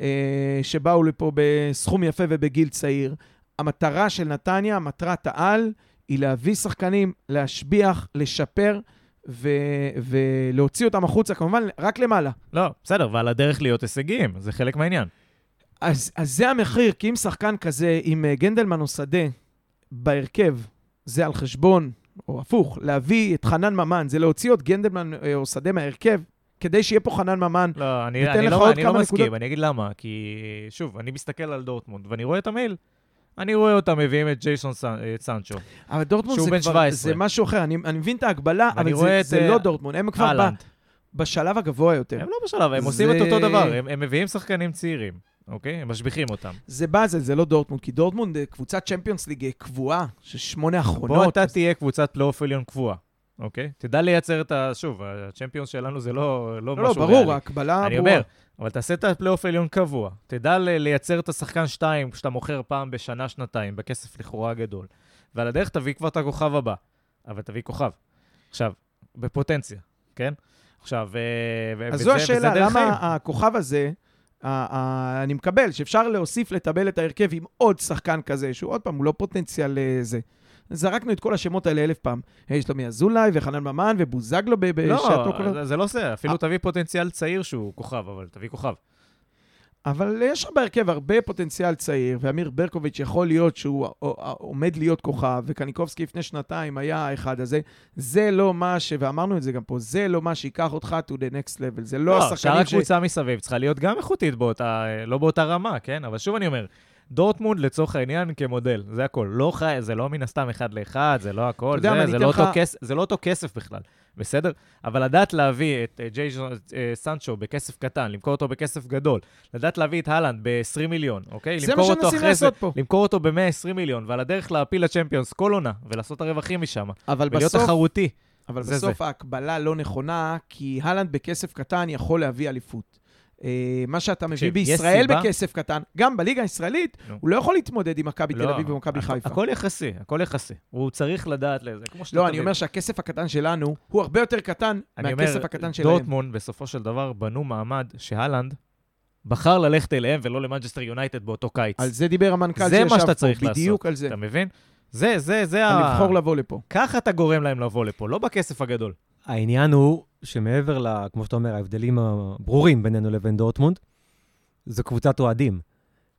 אה, שבאו לפה בסכום יפה ובגיל צעיר. המטרה של נתניה, מטרת העל, היא להביא שחקנים, להשביח, לשפר ו- ולהוציא אותם החוצה, כמובן, רק למעלה. לא, בסדר, ועל הדרך להיות הישגיים, זה חלק מהעניין. אז, אז זה המחיר, כי אם שחקן כזה, עם אה, גנדלמן או שדה בהרכב, זה על חשבון, או הפוך, להביא את חנן ממן, זה להוציא עוד גנדלמן אה, או שדה מההרכב, כדי שיהיה פה חנן ממן. לא, אני, ניתן אני, לא, אני לא מסכים, נקודות. אני אגיד למה. כי, שוב, אני מסתכל על דורטמונד, ואני רואה את המייל. אני רואה אותם מביאים את ג'ייסון סנ- אה, סנצ'ו. אבל דורטמונד שהוא זה כבר, 17. זה משהו אחר, אני, אני מבין את ההגבלה, אבל זה, את, זה אה, לא דורטמונד, הם כבר ב. בשלב הגבוה יותר. הם לא בשלב, הם עושים זה- את אותו דבר, הם, הם מביאים שחקנים צעירים, אוקיי? הם משביחים אותם. זה באזל, זה לא דורטמונד, כי דורטמונד אה, קבוצת צ'מפיונס ליג אה, קבועה, של שמונה אחרונות. בוא אתה אז- תהיה קבוצת פלייאוף עליון קבועה, אוקיי? תדע לייצר את ה... שוב, הצ'מפיונס שלנו זה לא, לא לא, לא, משהו ברור, ריאלי. ההקבלה אני ברורה. אומר, אבל תעשה את הפלייאוף העליון קבוע. תדע לייצר את השחקן שתיים שאתה מוכר פעם בשנה, שנתיים, בכסף לכאורה גדול. ועל הדרך תביא כבר את הכוכב הבא. אבל תביא כוכב. עכשיו, בפוטנציה, כן? עכשיו, אה, ו- אז וזה, זו השאלה, למה חיים. הכוכב הזה, אני מקבל, שאפשר להוסיף, לטבל את ההרכב עם עוד שחקן כזה, שהוא עוד פעם, הוא לא פוטנציאל לזה. זרקנו את כל השמות האלה אלף פעם. יש שלומי אזולאי וחנן ממן ובוזגלו בשעתו. לא, זה, לא זה, אפילו אה. תביא פוטנציאל צעיר שהוא כוכב, אבל תביא כוכב. אבל יש לך בהרכב הרבה פוטנציאל צעיר, ואמיר ברקוביץ' יכול להיות שהוא עומד להיות כוכב, וקניקובסקי לפני שנתיים היה האחד הזה. זה לא מה ש... ואמרנו את זה גם פה, זה לא מה שייקח אותך to the next level. זה לא לא, שאר השחקנים ש... הקבוצה מסביב צריכה להיות גם איכותית באותה, לא באותה רמה, כן? אבל שוב אני אומר, דורטמונד לצורך העניין כמודל, זה הכל. לא חי, זה לא מן הסתם אחד לאחד, זה לא הכל, זה, זה, אתן לא לך- כס, זה לא אותו כסף בכלל, בסדר? אבל לדעת להביא את אה, ג'ייזון אה, סנצ'ו בכסף קטן, למכור אותו בכסף גדול, לדעת להביא את הלנד ב-20 מיליון, אוקיי? זה מה שמנסים אחרי זה, לעשות פה. למכור אותו ב-120 מיליון, ועל הדרך להפיל לצ'מפיונס כל עונה, ולעשות את הרווחים משם, אבל ולהיות בסוף... תחרותי. אבל זה בסוף ההקבלה לא נכונה, כי הלנד בכסף קטן יכול להביא אליפות. אה, מה שאתה מביא בישראל בכסף קטן, גם בליגה הישראלית. הוא לא יכול להתמודד עם מכבי תל לא, אביב ומכבי חיפה. הכל יחסי, הכל יחסי. הוא צריך לדעת לזה, כמו שאתה לא, אני. אומר שהכסף הקטן שלנו הוא הרבה יותר קטן אני מהכסף אומר, הקטן שלהם. דורטמונד בסופו של דבר בנו מעמד שהלנד בחר ללכת אליהם ולא למנג'סטר יונייטד באותו קיץ. על זה דיבר המנכ"ל זה שישב מה שאתה פה, צריך בדיוק על זה. אתה מבין? זה, זה, זה ה... לבחור לבוא לפה. ככה אתה גורם להם לבוא לפה, לא בכסף הגדול. העניין הוא שמעבר ל... כמו שאתה אומר, ההבדלים הברורים בינינו לבין דורטמונד, זו קבוצת אוהדים.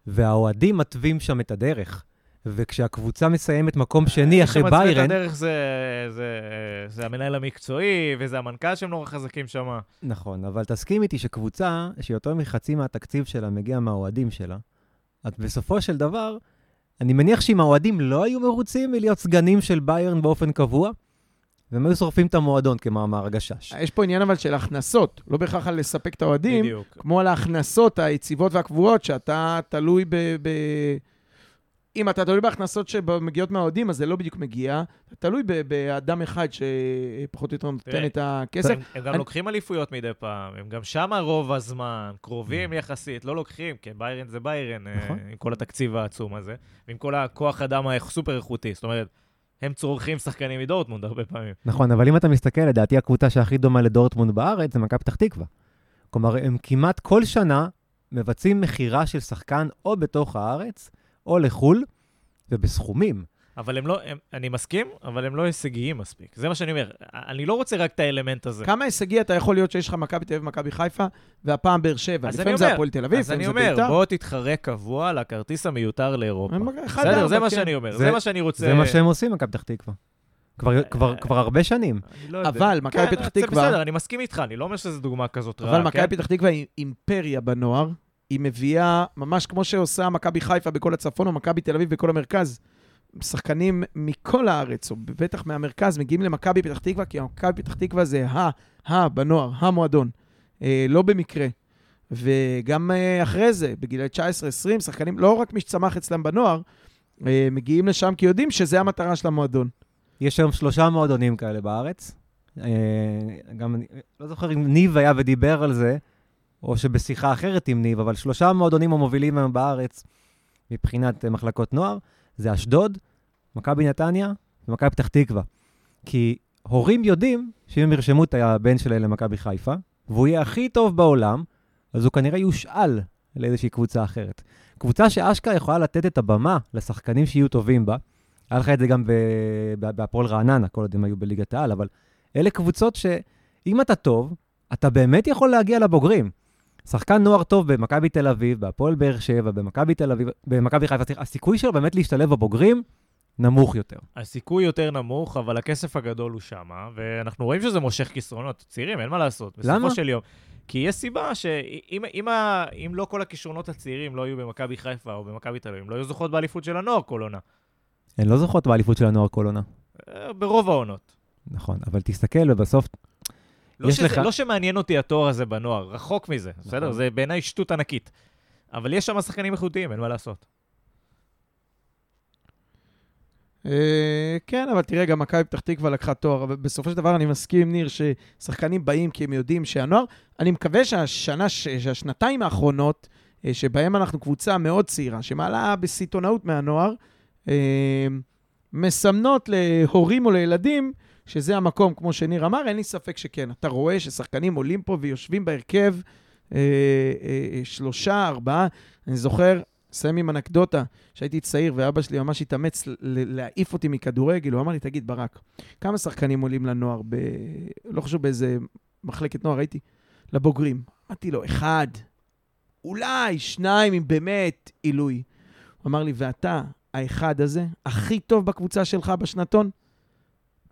והאוהדים מתווים שם את הדרך. וכשהקבוצה מסיימת מקום שני אחרי מי שמצווה ביירן, את הדרך זה, זה, זה המנהל המקצועי, וזה המנכ"ל שהם נורא חזקים שם. נכון, אבל תסכים איתי שקבוצה שיותר מחצי מהתקציב שלה מגיע מהאוהדים שלה, אז בסופו של דבר, אני מניח שאם האוהדים לא היו מרוצים מלהיות סגנים של ביירן באופן קבוע, והם היו שורפים את המועדון כמאמר הגשש. יש פה עניין אבל של הכנסות, לא בהכרח על לספק את האוהדים. כמו על ההכנסות היציבות והקבועות, שאתה תלוי ב... ב... אם אתה תלוי בהכנסות שמגיעות מהאוהדים, אז זה לא בדיוק מגיע. אתה תלוי באדם אחד שפחות או יותר נותן את הכסף. הם, גם לוקחים אליפויות מדי פעם, הם גם שמה רוב הזמן, קרובים יחסית, לא לוקחים, כי ביירן זה ביירן, אה, נכון. עם כל התקציב העצום הזה, ועם כל הכוח אדם הסופר איכותי. זאת אומרת, הם צורכים שחקנים מדורטמונד הרבה פעמים. נכון, אבל אם אתה מסתכל, לדעתי הקבוצה שהכי דומה לדורטמונד בארץ זה מכבי פתח תקווה. כלומר, הם כמעט כל שנה מבצעים מכירה של שחקן או בתוך הארץ או לחו"ל, ובסכומים. אבל הם לא, הם, אני מסכים, אבל הם לא הישגיים מספיק. זה מה שאני אומר. אני לא רוצה רק את האלמנט הזה. כמה הישגי אתה יכול להיות שיש לך מכבי תל אביב ומכבי חיפה, והפעם באר שבע. אז לפעמים אני זה אומר- הפועל תל אביב, אז אני לפעמים זה אומר, בית"ר. בוא תתחרה קבוע על הכרטיס המיותר לאירופה. בסדר, זה מה כן. שאני אומר, זה- זה מה שאני רוצה... זה מה שהם עושים, מכבי פתח תקווה. כבר- כבר- כבר הרבה שנים. אני לא. אבל מכבי כן, פתח זה תקווה- בסדר, אני מסכים איתך, אני לא אומר שזו דוגמה כזאת רעה, אבל כן? מכבי פתח תקווה היא אימפריה בנוער. היא מביאה, ממש כמו שעושה מכבי חיפה בכל הצפון, או מכבי תל אביב בכל המרכז. שחקנים מכל הארץ, או בטח מהמרכז, מגיעים למכבי פתח תקווה, כי מכבי פתח תקווה זה ה, ה בנוער, המועדון. אה, לא במקרה. וגם אה, אחרי זה, בגילי 19-20, שחקנים, לא רק מי שצמח אצלם בנוער, אה, מגיעים לשם כי יודעים שזה המטרה של המועדון. יש היום שלושה מועדונים כאלה בארץ. אה, גם, אני לא זוכר אם ניב היה ודיבר על זה, או שבשיחה אחרת עם ניב, אבל שלושה מועדונים המובילים היום בארץ מבחינת אה, מחלקות נוער, זה אשדוד, מכבי נתניה ומכבי פתח תקווה. כי הורים יודעים שאם הם ירשמו את הבן שלהם למכבי חיפה, והוא יהיה הכי טוב בעולם, אז הוא כנראה יושאל לאיזושהי קבוצה אחרת. קבוצה שאשכרה יכולה לתת את הבמה לשחקנים שיהיו טובים בה, היה לך את זה גם בהפועל רעננה, כל עוד הם היו בליגת העל, אבל אלה קבוצות שאם אתה טוב, אתה באמת יכול להגיע לבוגרים. שחקן נוער טוב במכבי תל אביב, בהפועל באר שבע, במכבי תל אביב, במכבי חיפה, הסיכוי שלו באמת להשתלב בבוגרים נמוך יותר. הסיכוי יותר נמוך, אבל הכסף הגדול הוא שמה, ואנחנו רואים שזה מושך כיסרונות. צעירים, אין מה לעשות. בסופו למה? של יום. כי יש סיבה שאם אם, אם לא כל הכישרונות הצעירים לא היו במכבי חיפה או במכבי תל אביב, לא היו זוכות באליפות של הנוער כל עונה. הן לא זוכות באליפות של הנוער כל עונה. אה, ברוב העונות. נכון, אבל תסתכל ובסוף, לא, שזה, לך- לא שמעניין אותי התואר הזה בנוער, רחוק מזה, בסדר? נכון. זה בעיניי שטות ענקית. אבל יש שם שחקנים איכותיים, אין מה לעשות. אה, כן, אבל תראה, גם מכבי פתח תקווה לקחה תואר, אבל בסופו של דבר אני מסכים עם ניר ששחקנים באים כי הם יודעים שהנוער, אני מקווה שהשנה, שהשנתיים האחרונות, אה, שבהם אנחנו קבוצה מאוד צעירה, שמעלה בסיטונאות מהנוער, אה, מסמנות להורים או לילדים שזה המקום, כמו שניר אמר, אין לי ספק שכן. אתה רואה ששחקנים עולים פה ויושבים בהרכב אה, אה, שלושה, ארבעה. אני זוכר, אסיים עם אנקדוטה, שהייתי צעיר ואבא שלי ממש התאמץ להעיף אותי מכדורגל, הוא אמר לי, תגיד, ברק, כמה שחקנים עולים לנוער, ב... לא חשוב באיזה מחלקת נוער הייתי, לבוגרים? אמרתי לו, אחד, אולי שניים, אם באמת עילוי. הוא אמר לי, ואתה, האחד הזה, הכי טוב בקבוצה שלך בשנתון?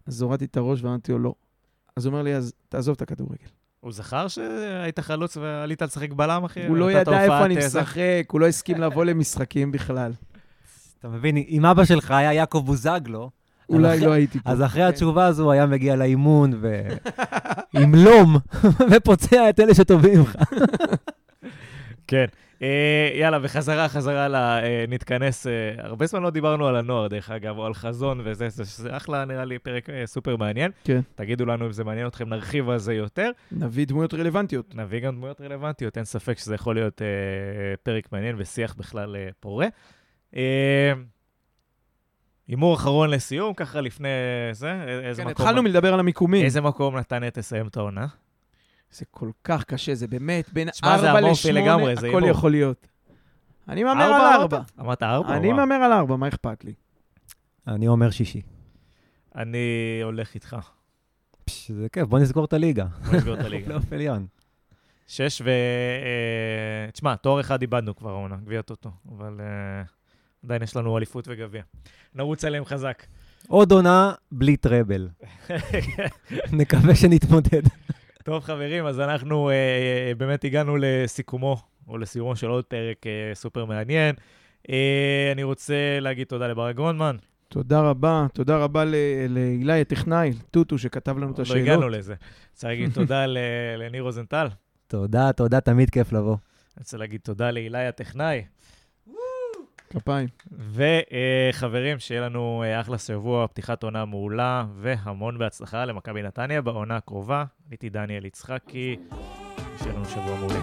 אז הורדתי את הראש ואמרתי לו, לא. אז הוא אומר לי, אז תעזוב את הכדורגל. הוא זכר שהיית חלוץ ועלית לשחק בלם, אחי? הוא לא ידע איפה אני איזה- משחק, הוא לא הסכים [LAUGHS] לבוא למשחקים בכלל. אתה מבין, אם אבא שלך היה יעקב בוזגלו, אולי לא הייתי פה. אז אחרי כן. התשובה הזו הוא היה מגיע לאימון ו... [LAUGHS] עם לום, [LAUGHS] ופוצע את אלה שטובים ממך. כן. אה, יאללה, בחזרה, חזרה ל... אה, נתכנס. אה, הרבה זמן לא דיברנו על הנוער, דרך אגב, או על חזון וזה, זה, זה אחלה, נראה לי פרק סופר מעניין. כן. תגידו לנו אם זה מעניין אתכם, נרחיב על זה יותר. נביא דמויות רלוונטיות. נביא גם דמויות רלוונטיות, אין ספק שזה יכול להיות אה, פרק מעניין ושיח בכלל אה, פורה. אה, הימור אחרון לסיום, ככה לפני זה, איזה כן, מקום... התחלנו מלדבר על המיקומים. איזה מקום נתניה תסיים את העונה? זה כל כך קשה, זה באמת בין תשמע, זה 4 אמורפי ל-8, לגמרי, זה הכל. יכול להיות. אני מהמר על אמרת? 4. אמרת ארבע? אני וואו. מהמר על 4, מה אכפת לי? אני אומר שישי. אני הולך איתך. פש, זה כיף, בוא נסגור את הליגה. בוא נסגור את הליגה. [LAUGHS] פלייאוף עליון. שש ו... אה, תשמע, תואר אחד איבדנו כבר העונה, גביע טוטו, אבל אה, עדיין יש לנו אליפות וגביע. נרוץ עליהם חזק. עוד עונה בלי treble. [LAUGHS] נקווה שנתמודד. טוב, חברים, אז אנחנו אה, אה, באמת הגענו לסיכומו, או לסיומו של עוד פרק אה, סופר מעניין. אה, אני רוצה להגיד תודה לברק גרונדמן. תודה רבה, תודה רבה ל- לאילי הטכנאי, טוטו, שכתב לנו את לא השאלות. הגענו לזה. רוצה להגיד [LAUGHS] תודה ל- לניר רוזנטל. תודה, תודה, תמיד כיף לבוא. אני רוצה להגיד תודה לאילי הטכנאי. כפיים. וחברים, שיהיה לנו אה, אחלה שבוע, פתיחת עונה מעולה, והמון בהצלחה למכבי נתניה בעונה הקרובה. הייתי דניאל יצחקי, שיהיה לנו שבוע מעולה.